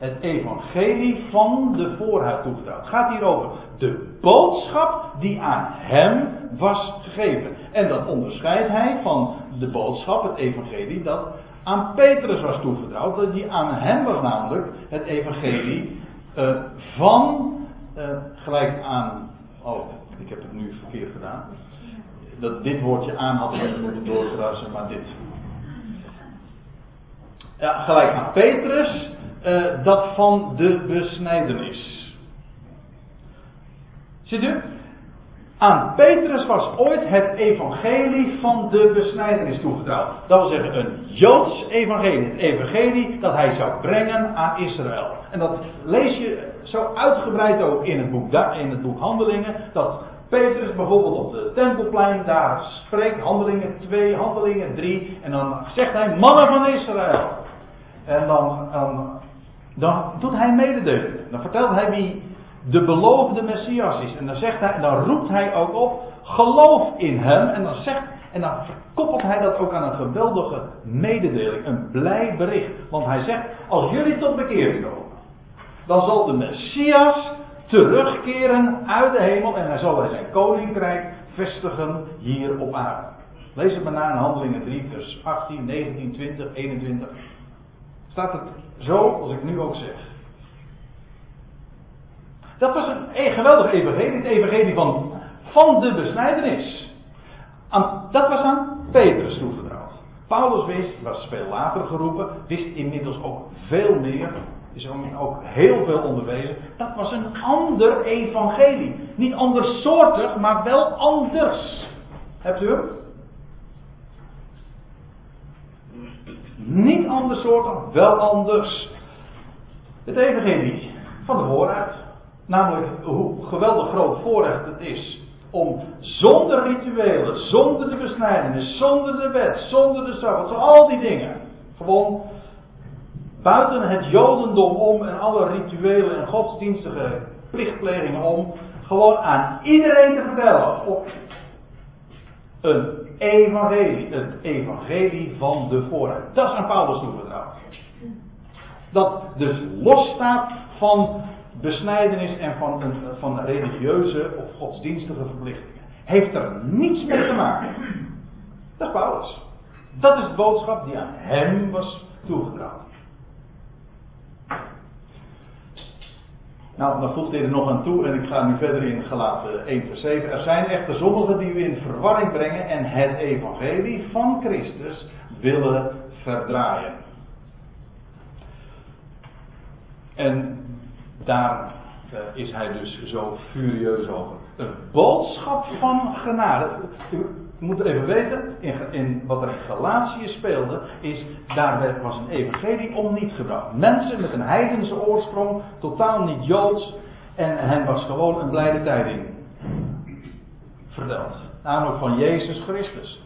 het evangelie van de voorhuid toevertrouwd. Het gaat hier over de boodschap die aan hem was gegeven. En dat onderscheidt hij van de boodschap, het evangelie, dat aan Petrus was toevertrouwd. Dat die aan hem was namelijk het evangelie uh, van, uh, gelijk aan, oh, ik heb het nu verkeerd gedaan. Dat dit woordje aan had moeten doorkrassen, maar dit. Ja, gelijk aan Petrus uh, dat van de besnijdenis. Ziet u? Aan Petrus was ooit het evangelie van de besnijdenis toevertrouwd. Dat wil zeggen een Joods evangelie. Het evangelie dat hij zou brengen aan Israël. En dat lees je zo uitgebreid ook in het boek, in het boek Handelingen. Dat Petrus bijvoorbeeld op de tempelplein daar spreekt. Handelingen 2, Handelingen 3. En dan zegt hij mannen van Israël. En dan, dan dan doet hij mededelen. Dan vertelt hij wie de beloofde Messias is. En dan, zegt hij, dan roept hij ook op, geloof in hem. En dan, zegt, en dan verkoppelt hij dat ook aan een geweldige mededeling, een blij bericht. Want hij zegt, als jullie tot bekering komen, dan zal de Messias terugkeren uit de hemel en hij zal zijn koninkrijk vestigen hier op aarde. Lees het maar na in Handelingen 3, vers 18, 19, 20, 21. Staat het zo als ik nu ook zeg. Dat was een geweldig evangelie, het evangelie van, van de besnijdenis. dat was aan Petrus toevertrouwd. Paulus wist, was veel later geroepen, wist inmiddels ook veel meer, is ook heel veel onderwezen. Dat was een ander evangelie. Niet andersoortig, maar wel anders. Hebt u hem? Niet anders soorten, wel anders. Het evangelie van de vooruit. Namelijk hoe geweldig groot voorrecht het is om zonder rituelen, zonder de besnijdenis, zonder de wet, zonder de sabbat, al die dingen. Gewoon buiten het jodendom om en alle rituelen en godsdienstige plichtplegingen om. Gewoon aan iedereen te vertellen. Op een evangelie. Het evangelie van de vooruit. Dat is aan Paulus toevertrouwd. Dat dus losstaat van besnijdenis en van, van religieuze of godsdienstige verplichtingen. Heeft er niets mee te maken. Dat is Paulus. Dat is de boodschap die aan hem was toevertrouwd. Nou, dan voegt hij er nog aan toe en ik ga nu verder in gelaten 1 vers 7. Er zijn echter sommigen die u in verwarring brengen en het evangelie van Christus willen verdraaien. En daar uh, is hij dus zo furieus over. Een boodschap van genade moet even weten, in, in, wat er in Galatië speelde, is, daar was een evangelie om niet gebracht. Mensen met een heidense oorsprong, totaal niet joods, en hen was gewoon een blijde tijding verteld. Namelijk van Jezus Christus.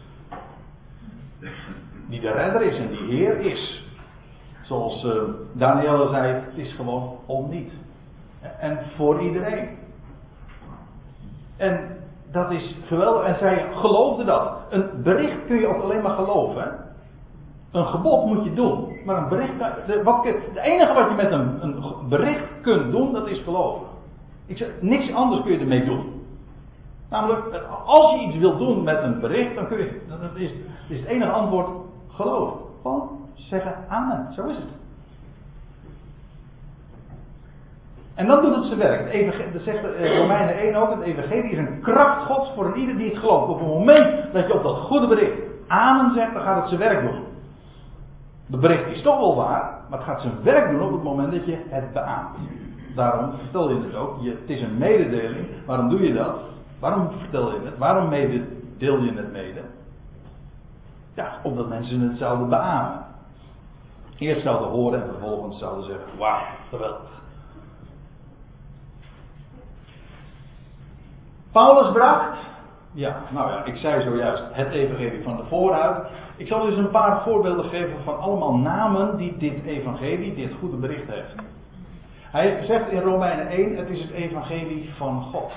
Die de redder is en die Heer is. Zoals uh, Danielle zei, het is gewoon om niet. En voor iedereen. En dat is geweldig. En zij geloofden dat. Een bericht kun je ook alleen maar geloven. Een gebod moet je doen. Maar een bericht. De, wat, de enige wat je met een, een bericht kunt doen, dat is geloven. Ik zeg, niks anders kun je ermee doen. Namelijk, als je iets wilt doen met een bericht, dan kun je, dat is, is het enige antwoord geloof. Gewoon zeggen amen. Zo is het. En dan doet het zijn werk. Dat zegt eh, Romeinen 1 ook. Het evangelie is een kracht gods voor ieder die het gelooft. Op het moment dat je op dat goede bericht amen zegt, dan gaat het zijn werk doen. Het bericht is toch wel waar, maar het gaat zijn werk doen op het moment dat je het beaamt. Daarom vertel je het ook. Je, het is een mededeling. Waarom doe je dat? Waarom vertel je het? Waarom deel je het mede? Ja, omdat mensen het zouden beamen. Eerst zouden horen en vervolgens zouden zeggen: Wauw, geweldig. Paulus bracht, ja, nou ja, ik zei zojuist het evangelie van de vooruit. Ik zal dus een paar voorbeelden geven van allemaal namen die dit evangelie, dit goede bericht heeft. Hij zegt in Romeinen 1, het is het evangelie van God.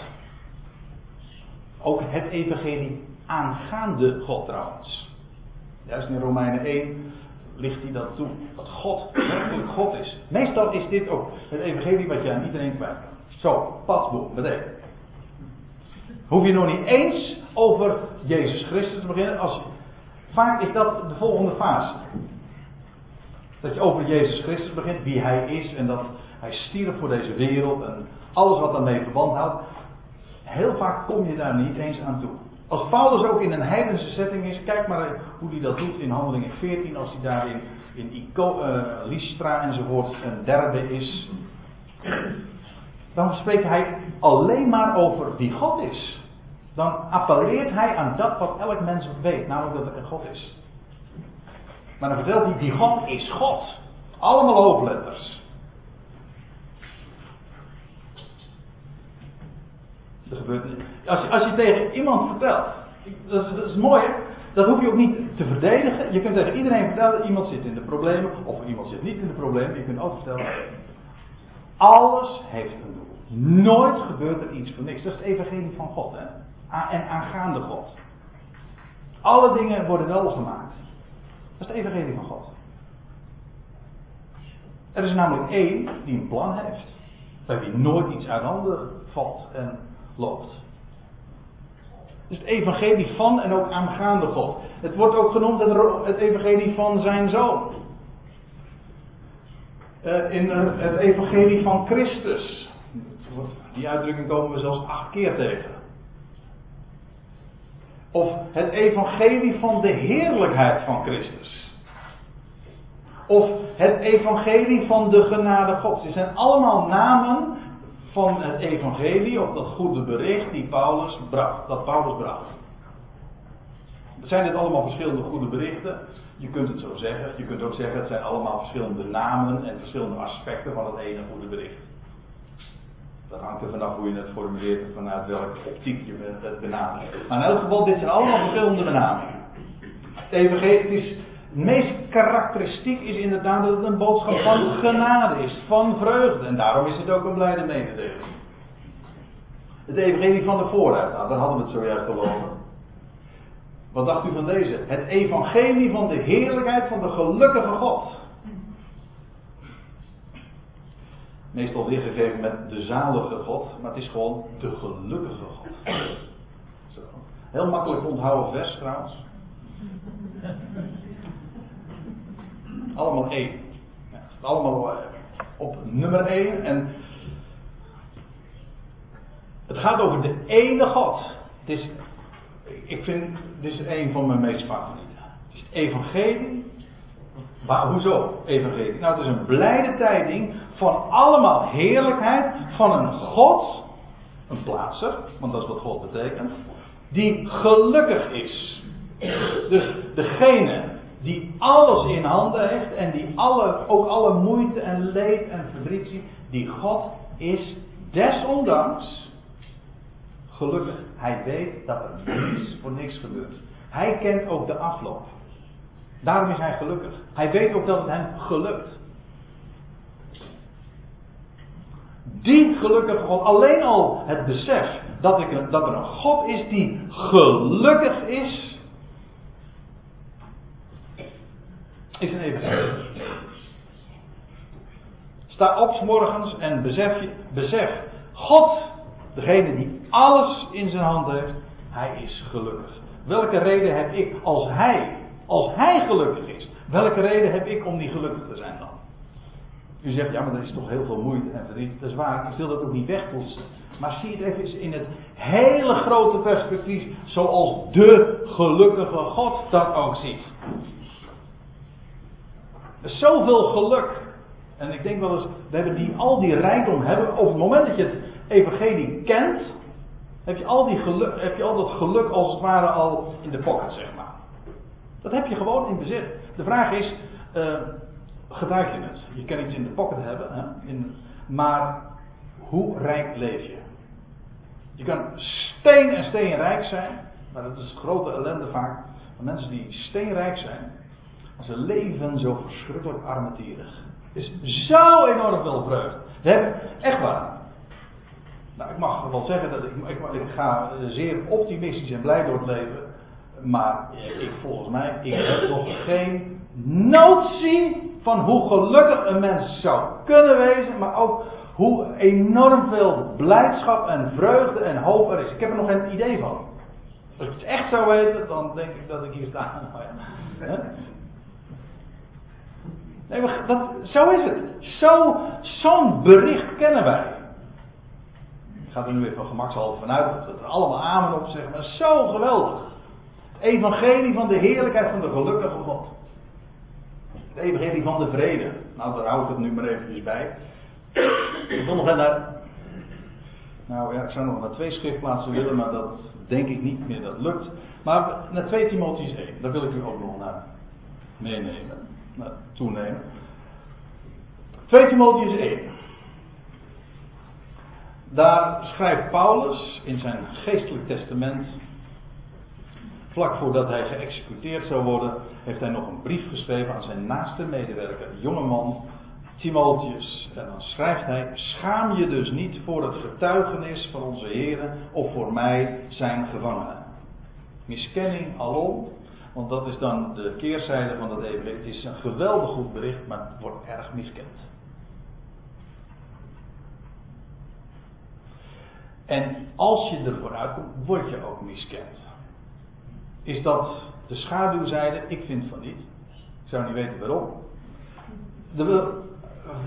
Ook het evangelie aangaande God trouwens. Juist in Romeinen 1 ligt hij dat toe. Dat God werkelijk God is. Meestal is dit ook het evangelie wat je aan iedereen kwijt kan. Zo, pasboom, meteen. Hoef je nog niet eens over Jezus Christus te beginnen. Als vaak is dat de volgende fase. Dat je over Jezus Christus begint, wie Hij is en dat Hij stierf voor deze wereld en alles wat daarmee verband houdt. Heel vaak kom je daar niet eens aan toe. Als Paulus ook in een heidense setting is, kijk maar hoe hij dat doet in Handelingen 14, als hij daar in, in Ico, uh, Lystra enzovoort een derde is. Dan spreekt hij alleen maar over wie God is. Dan appelleert hij aan dat wat elk mens weet, namelijk dat er een God is. Maar dan vertelt hij, die God is God. Allemaal hoofdletters. Dat gebeurt niet. Als je, als je tegen iemand vertelt, dat is, mooi dat hoef je ook niet te verdedigen. Je kunt tegen iedereen vertellen, iemand zit in de problemen, of iemand zit niet in de problemen. Je kunt altijd vertellen, alles heeft een. Nooit gebeurt er iets voor niks. Dat is het evangelie van God hè. En aangaande God. Alle dingen worden wel gemaakt. Dat is het evangelie van God. Er is namelijk één die een plan heeft. Bij wie nooit iets uit handen valt en loopt. Dus het evangelie van en ook aangaande God. Het wordt ook genoemd het evangelie van zijn zoon. Uh, in het evangelie van Christus. Die uitdrukking komen we zelfs acht keer tegen. Of het evangelie van de heerlijkheid van Christus. Of het evangelie van de genade Gods. Dit zijn allemaal namen van het evangelie, of dat goede bericht die Paulus bracht, dat Paulus bracht. Zijn dit allemaal verschillende goede berichten? Je kunt het zo zeggen. Je kunt ook zeggen het zijn allemaal verschillende namen en verschillende aspecten van het ene goede bericht. Dat hangt er vanaf hoe je het formuleert en vanuit welke optiek je het benadert. Maar in elk geval, dit zijn allemaal verschillende benamingen. Het evangelie is het meest karakteristiek is inderdaad dat het een boodschap van genade is, van vreugde. En daarom is het ook een blijde mededeling. Het evangelie van de vooruit, nou, daar hadden we het zojuist al over. Wat dacht u van deze? Het evangelie van de heerlijkheid van de gelukkige God. Meestal weergegeven met de zalige God, maar het is gewoon de gelukkige God. Zo. Heel makkelijk onthouden vers trouwens. Allemaal één. Ja, allemaal eh, op nummer één. En het gaat over de ene God. Het is, ik vind, dit is een van mijn meest favorieten. Het is het evangelie. Maar hoezo evangelie? Nou, het is een blijde tijding van allemaal heerlijkheid van een God, een plaatser, want dat is wat God betekent, die gelukkig is. Dus degene die alles in handen heeft en die alle, ook alle moeite en leed en verdriet die God is desondanks gelukkig. Hij weet dat er niets voor niks gebeurt. Hij kent ook de afloop. Daarom is hij gelukkig. Hij weet ook dat het hem gelukt. Die gelukkige God, alleen al het besef dat, ik, dat er een God is die gelukkig is, is een evangelie. Sta op morgens en besef, besef, God, degene die alles in zijn hand heeft, hij is gelukkig. Welke reden heb ik als hij, als hij gelukkig is, welke reden heb ik om niet gelukkig te zijn dan? U zegt, ja, maar dat is toch heel veel moeite en verdriet. Dat is waar, ik wil dat ook niet wegpoetsen. Maar zie het even in het hele grote perspectief, zoals de gelukkige God dat ook ziet. Zoveel geluk. En ik denk wel eens, we hebben die, al die rijkdom hebben. Op het moment dat je het evangelie kent, heb je al, die geluk, heb je al dat geluk als het ware al in de pocket, zeg maar. Dat heb je gewoon in bezit. De vraag is, uh, gebruik je het? Je kan iets in de pocket hebben, hè? In, maar hoe rijk leef je? Je kan steen en steenrijk zijn, maar dat is grote ellende vaak van mensen die steenrijk zijn. Ze leven zo verschrikkelijk armetierig. Het is zo enorm veel vreugde. We hebben, echt waar. Nou, ik mag wel zeggen dat ik, ik, ik ga zeer optimistisch en blij door het leven. Maar ik, volgens mij, ik heb nog geen notie van hoe gelukkig een mens zou kunnen wezen. Maar ook hoe enorm veel blijdschap en vreugde en hoop er is. Ik heb er nog geen idee van. Als ik het echt zou weten, dan denk ik dat ik hier sta. Nee, dat, zo is het. Zo, zo'n bericht kennen wij. Ik ga er nu even gemakshalve vanuit dat er allemaal amen op zeggen, maar zo geweldig. Evangelie van de heerlijkheid van de gelukkige God. Het evangelie van de vrede. Nou, daar hou ik het nu maar eventjes bij. Nog naar. Nou ja, ik zou nog naar twee schriftplaatsen willen, maar dat denk ik niet meer dat lukt. Maar naar 2 Timotheus 1, daar wil ik u ook nog naar meenemen, naar toenemen. 2 Timotheus 1. Daar schrijft Paulus in zijn geestelijk testament, vlak voordat hij geëxecuteerd zou worden, heeft hij nog een brief geschreven aan zijn naaste medewerker, jongeman Timotheus. En dan schrijft hij: Schaam je dus niet voor het getuigenis van onze Heer of voor mij zijn gevangenen. Miskenning alom, want dat is dan de keerzijde van dat evangelie. Het is een geweldig goed bericht, maar het wordt erg miskend. En als je ervoor uitkomt, word je ook miskend. Is dat de schaduwzijde? Ik vind van niet. Ik zou niet weten waarom.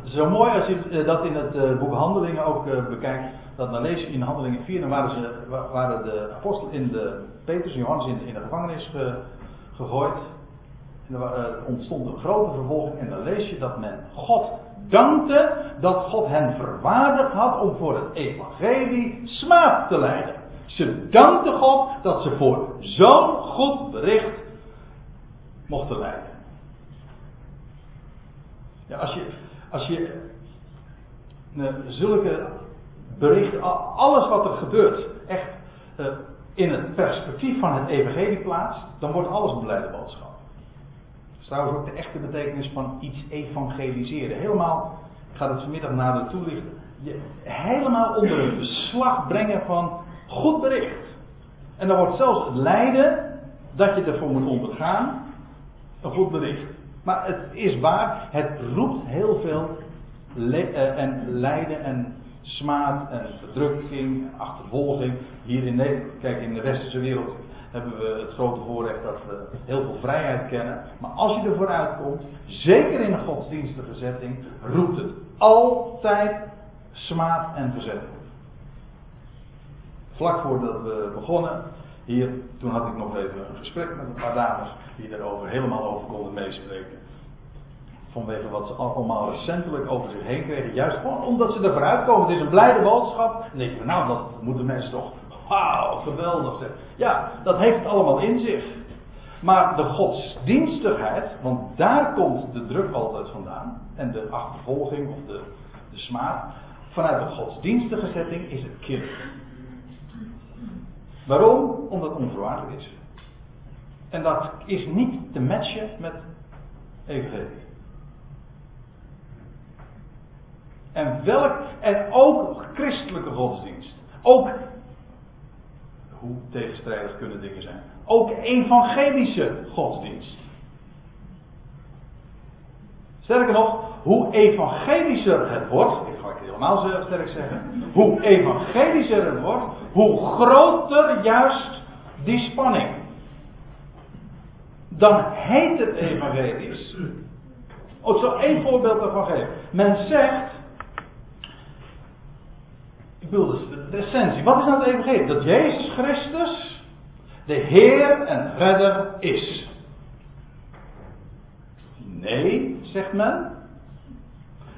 Zo mooi als je eh, dat in het eh, boek Handelingen ook eh, bekijkt. Dat dan lees je in Handelingen 4. Dan waren, ze, waren de apostelen in de Petrus en Johannes in, in de gevangenis gegooid. En er ontstond een grote vervolging. En dan lees je dat men God dankte dat God hen verwaardigd had om voor het evangelie smaad te leiden. Ze dankten God dat ze voor zo'n goed bericht mochten leiden. Ja, als je, als je uh, zulke berichten, alles wat er gebeurt, echt uh, in het perspectief van het evangelie plaatst, dan wordt alles een blijde boodschap. Dat is trouwens ook de echte betekenis van iets evangeliseren. Helemaal, ik ga het vanmiddag nader toelichten, helemaal onder het beslag brengen van goed bericht. En dan wordt zelfs het lijden dat je ervoor moet ondergaan, een goed bericht. Maar het is waar, het roept heel veel le uh, en lijden en smaad en verdrukking, achtervolging. Hier in Nederland, kijk in de westerse wereld hebben we het grote voorrecht dat we heel veel vrijheid kennen. Maar als je ervoor uitkomt, zeker in een godsdienstige setting, roept het altijd smaad en verzetting. Vlak voordat we begonnen, hier, toen had ik nog even een gesprek met een paar dames die daarover helemaal over konden meespreken. Vanwege wat ze allemaal recentelijk over zich heen kregen. Juist gewoon omdat ze ervoor uitkomen. Het is een blijde boodschap. En je, nou, dat moeten mensen toch. Wauw, geweldig zeg. Ja, dat heeft het allemaal in zich. Maar de godsdienstigheid, want daar komt de druk altijd vandaan. En de achtervolging of de, de smaad. Vanuit de godsdienstige setting is het kinderlijk. Waarom? Omdat het onvoorwaardelijk is. En dat is niet te matchen met evangelie. En welk, en ook christelijke godsdienst. Ook, hoe tegenstrijdig kunnen dingen zijn. Ook evangelische godsdienst. Sterker nog, hoe evangelischer het wordt, ik ga het helemaal sterk zeggen, hoe evangelischer het wordt, hoe groter juist die spanning. Dan heet het evangelisch. Ik zal één voorbeeld daarvan geven. Men zegt. Ik bedoel, dus de essentie. Wat is nou het evangelie? Dat Jezus Christus de Heer en Redder is. Nee, zegt men.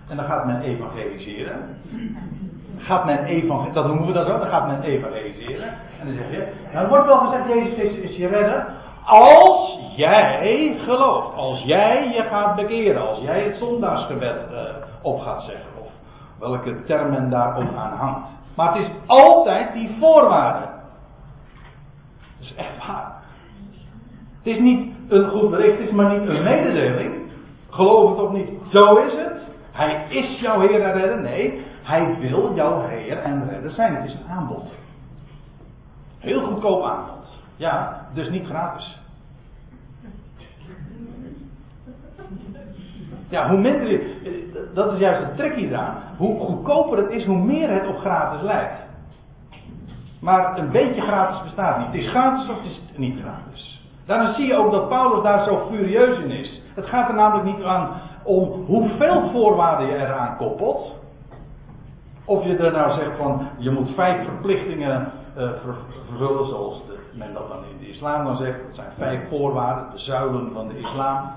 En dan gaat men evangeliseren. Gaat men evangeliseren, dat noemen we dat ook, dan gaat men evangeliseren. En dan zeg je, nou wordt wel gezegd, Jezus is je redder. Als jij gelooft, als jij je gaat bekeren, als jij het zondagsgebed uh, op gaat zeggen, of welke termen daarop aan hangt. Maar het is altijd die voorwaarde. Dat is echt waar. Het is niet een goed bericht, het is maar niet een mededeling. Geloof het of niet, zo is het. Hij is jouw Heer en Redder. Nee, hij wil jouw Heer en Redder zijn. Het is een aanbod. Heel goedkoop aanbod. Ja, dus niet gratis. Ja, hoe minder. Dat is juist het tricky daar. Hoe goedkoper het is, hoe meer het op gratis lijkt. Maar een beetje gratis bestaat niet. Het is gratis of het is niet gratis. Daarom zie je ook dat Paulus daar zo furieus in is. Het gaat er namelijk niet aan om hoeveel voorwaarden je eraan koppelt. Of je er nou zegt van je moet vijf verplichtingen uh, vervullen, zoals de, men dat dan in de islam dan zegt. Dat zijn vijf voorwaarden, de zuilen van de islam.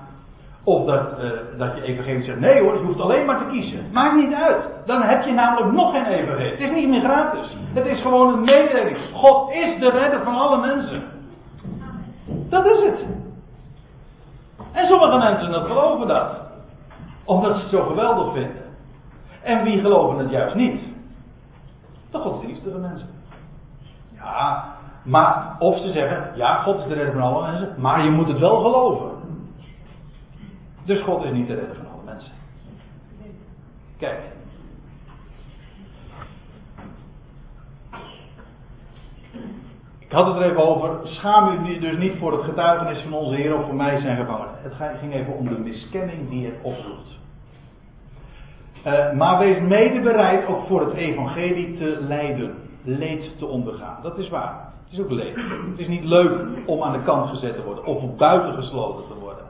Of dat, uh, dat je evangelie zegt, nee hoor, je hoeft alleen maar te kiezen. Maakt niet uit. Dan heb je namelijk nog geen evangelie. Het is niet meer gratis. Het is gewoon een mededeling. God is de redder van alle mensen. Dat is het. En sommige mensen geloven dat. Omdat ze het zo geweldig vinden. En wie geloven het juist niet? De godsdienstige mensen. Ja, maar of ze zeggen, ja, God is de redder van alle mensen, maar je moet het wel geloven. Dus God is niet de redder van alle mensen. Kijk. Ik had het er even over. Schaam u dus niet voor het getuigenis van onze Heer of voor mij zijn gevangen. Het ging even om de miskenning die het oproept. Uh, maar wees mede bereid ook voor het evangelie te lijden. Leed te ondergaan. Dat is waar. Het is ook leed. Het is niet leuk om aan de kant gezet te worden. Of buiten gesloten te worden.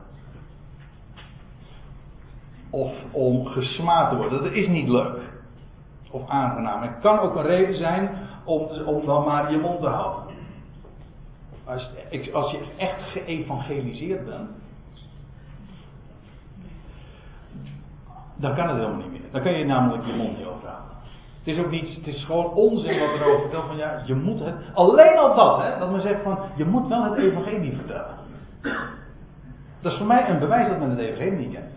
Of om gesmaad te worden. Dat is niet leuk. Of aangenaam. Het kan ook een reden zijn om, om dan maar je mond te houden. Als, als je echt geëvangeliseerd bent, dan kan het helemaal niet meer. Dan kan je namelijk je mond niet overhouden. Het is ook niet, het is gewoon onzin wat erover vertelt van ja, je moet het. Alleen al dat, hè, dat men zegt van je moet wel het evangelie vertellen. Dat is voor mij een bewijs dat men het evangelie niet kent.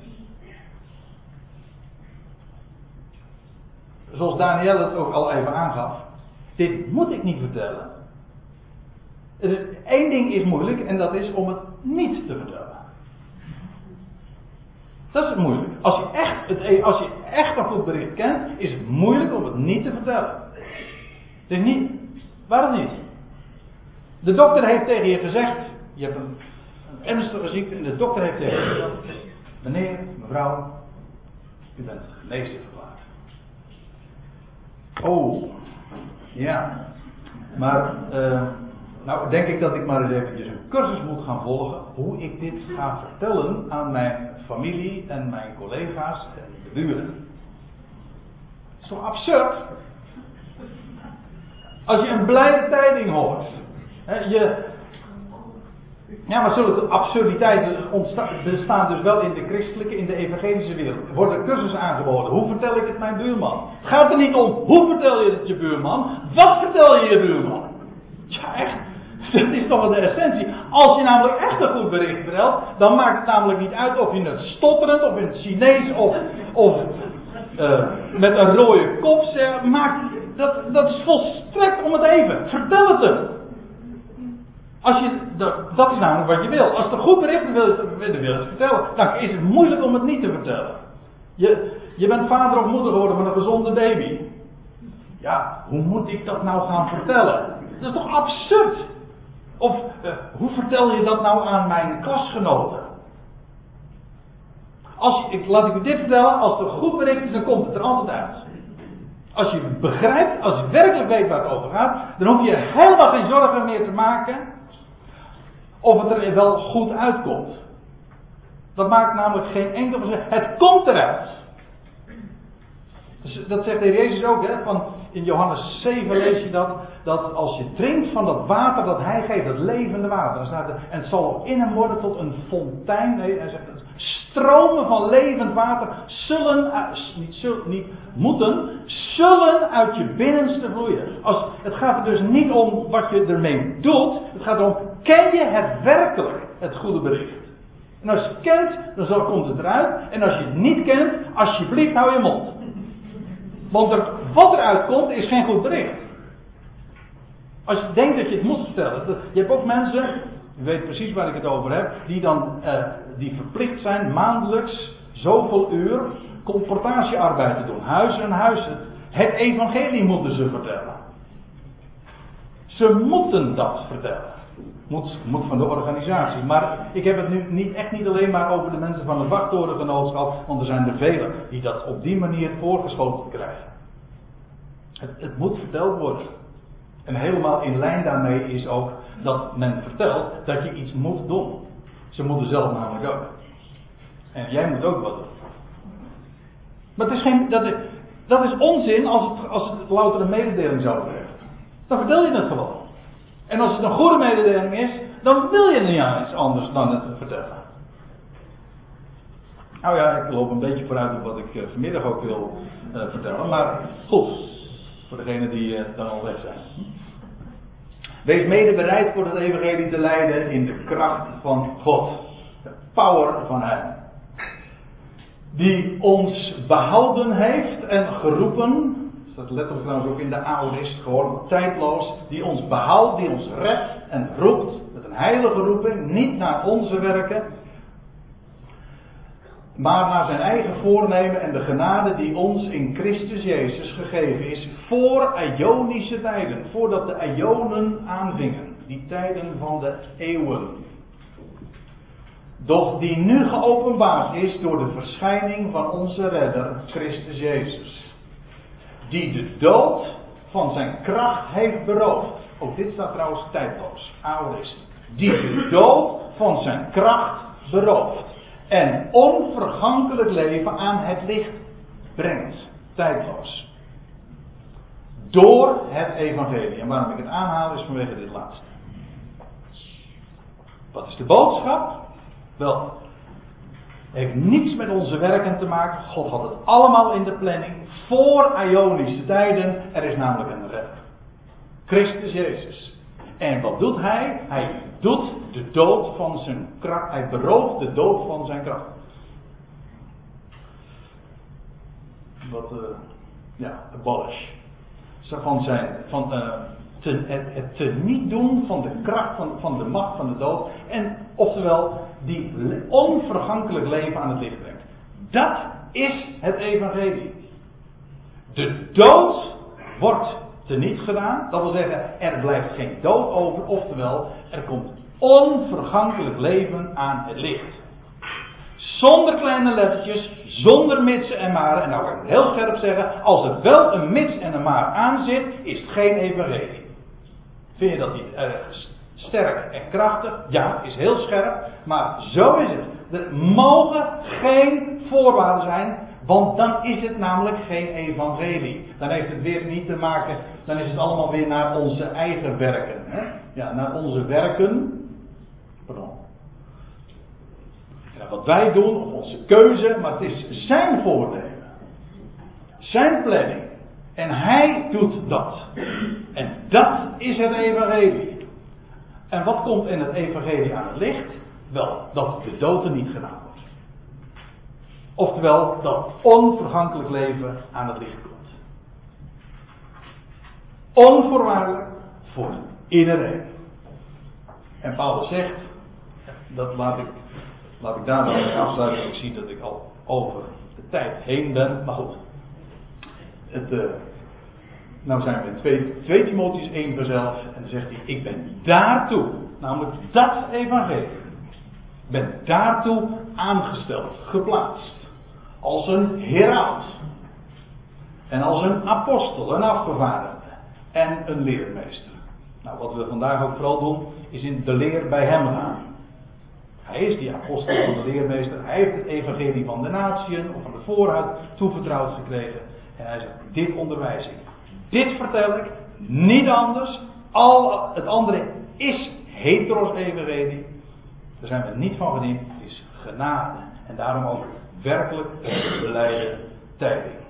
Zoals Daniel het ook al even aangaf. Dit moet ik niet vertellen. Eén ding is moeilijk en dat is om het niet te vertellen. Dat is moeilijk. Als je echt, het, e- als je echt een goed bericht kent, is het moeilijk om het niet te vertellen. Het is niet. Waarom niet? De dokter heeft tegen je gezegd: je hebt een, ernstige ziekte en de dokter heeft tegen je gezegd: meneer, mevrouw, u bent genezen verklaard. Oh, ja. Maar. Uh, nou, denk ik dat ik maar eens eventjes een cursus moet gaan volgen. Hoe ik dit ga vertellen aan mijn familie en mijn collega's en de buren. Het is toch absurd? Als je een blijde tijding hoort. Hè, je, ja, maar zulke absurditeiten bestaan dus wel in de christelijke, in de evangelische wereld. Er worden cursussen aangeboden. Hoe vertel ik het mijn buurman? Het gaat er niet om hoe vertel je het je buurman. Wat vertel je je buurman? Ja, echt. Dat is toch wel de essentie. Als je namelijk echt een goed bericht vertelt, dan maakt het namelijk niet uit of je het stotterend of in het Chinees of, of uh, met een rode kop zegt. Dat, dat is volstrekt om het even. Vertel het hem. Als je, dat, dat is namelijk wat je wil. Als het een goed bericht wil, wil je vertellen, dan is het moeilijk om het niet te vertellen. Je, je bent vader of moeder geworden van een gezonde baby. Ja, hoe moet ik dat nou gaan vertellen? Dat is toch absurd? Of uh, hoe vertel je dat nou aan mijn klasgenoten? Als, ik, laat ik u dit vertellen, als een goed bericht is, dan komt het er altijd uit. Als je begrijpt, als je werkelijk weet waar het over gaat, dan hoef je helemaal geen zorgen meer te maken of het er wel goed uitkomt. Dat maakt namelijk geen enkel verschil. Het komt eruit. Dus dat zegt de Heer Jezus ook, hè, van in Johannes 7 lees je dat, dat als je drinkt van dat water dat hij geeft, dat levende water, dan staat er, en het zal in hem worden tot een fontein, nee, hij zegt, stromen van levend water zullen, niet, zullen, niet moeten, zullen uit je binnenste vloeien. Als, het gaat er dus niet om wat je ermee doet, het gaat erom, ken je het werkelijk, het goede bericht. En als je het kent, dan komt het eruit. En als je het niet kent, alsjeblieft hou je mond. Want wat eruit komt, is geen goed bericht. Als je denkt dat je het moet vertellen. Je hebt ook mensen, u weet precies waar ik het over heb, die dan eh, die verplicht zijn maandelijks zoveel uur comportatiearbeid te doen. Huis en huis. Het evangelie moeten ze vertellen. Ze moeten dat vertellen. Moet, moet van de organisatie. Maar ik heb het nu niet, echt niet alleen maar over de mensen van de wachttorengenootschap, want er zijn er velen die dat op die manier voorgeschoten krijgen. Het, het moet verteld worden. En helemaal in lijn daarmee is ook dat men vertelt dat je iets moet doen. Ze moeten zelf namelijk ook. En jij moet ook wat doen. Maar het is geen, dat, is, onzin als het, als het louter een mededeling zou zijn. Dan vertel je het gewoon. En als het een goede mededeling is, dan wil je niet iets anders dan het vertellen. Nou ja, ik loop een beetje vooruit op wat ik uh, vanmiddag ook wil uh, vertellen. Maar goed, voor degenen die uh, dan al weg zijn. Wees mede bereid voor het evangelie te leiden in de kracht van God. De power van Hem. Die ons behouden heeft en geroepen staat letterlijk trouwens ook in de aorist, gewoon tijdloos, die ons behoudt, die ons redt en roept met een heilige roeping, niet naar onze werken, maar naar zijn eigen voornemen en de genade die ons in Christus Jezus gegeven is voor Ionische tijden, voordat de Ionen aanvingen, die tijden van de eeuwen. Doch die nu geopenbaard is door de verschijning van onze redder, Christus Jezus die de dood van zijn kracht heeft beroofd. Ook dit staat trouwens tijdloos, aorist. Die de dood van zijn kracht berooft. En onvergankelijk leven aan het licht brengt. Tijdloos. Door het evangelie. En waarom ik het aanhaal is vanwege dit laatste. Wat is de boodschap? Wel, heeft niets met onze werken te maken. God had het allemaal in de planning. Voor Ionische tijden. Er is namelijk een redder. Christus Jezus. En wat doet hij? Hij doet de dood van zijn kracht. Hij berooft de dood van zijn kracht. Wat, uh, ja, abolish. Van zijn, van, uh, het, te niet doen van de kracht van, van de macht van de dood. En oftewel die onvergankelijk leven aan het licht brengt. Dat is het evangelie. De dood wordt teniet gedaan. Dat wil zeggen, er blijft geen dood over. Oftewel, er komt onvergankelijk leven aan het licht. Zonder kleine lettertjes, zonder mitsen en maren. En nou kan ik heel scherp zeggen, als er wel een mits en een maar aan zit, is het geen evangelie. Vind je dat niet erg sterk en krachtig? Ja, is heel scherp. Maar zo is het. Er mogen geen voorwaarden zijn, want dan is het namelijk geen evangelie. Dan heeft het weer niet te maken, dan is het allemaal weer naar onze eigen werken. Hè? Ja, naar onze werken. Pardon. Ja, wat wij doen, of onze keuze, maar het is zijn voornemen. Zijn planning. En hij doet dat. En dat is het evangelie. En wat komt in het evangelie aan het licht? Wel, dat de dood er niet gedaan wordt. Oftewel, dat onvergankelijk leven aan het licht komt. Onvoorwaardelijk voor iedereen. En Paulus zegt, dat laat ik, laat ik daar wel afsluiten. Ik zie dat ik al over de tijd heen ben. Maar goed, het, uh, nou zijn we in 2, 2 Timotheus 1 vanzelf. En dan zegt hij, ik ben daartoe, namelijk dat evangelie. Ben daartoe aangesteld, geplaatst. Als een heraut. En als een apostel, een afgevaardigde en een leermeester. Nou, wat we vandaag ook vooral doen, is in de leer bij hem gaan. Hij is die apostel van de leermeester. Hij heeft het evangelie van de natieën of van de vooruit toevertrouwd gekregen. En hij zegt, dit onderwijs ik. Dit vertel ik, niet anders. Al het andere is heteros. Daar zijn we niet van gediend. Het is genade. En daarom ook werkelijk beleide tijding.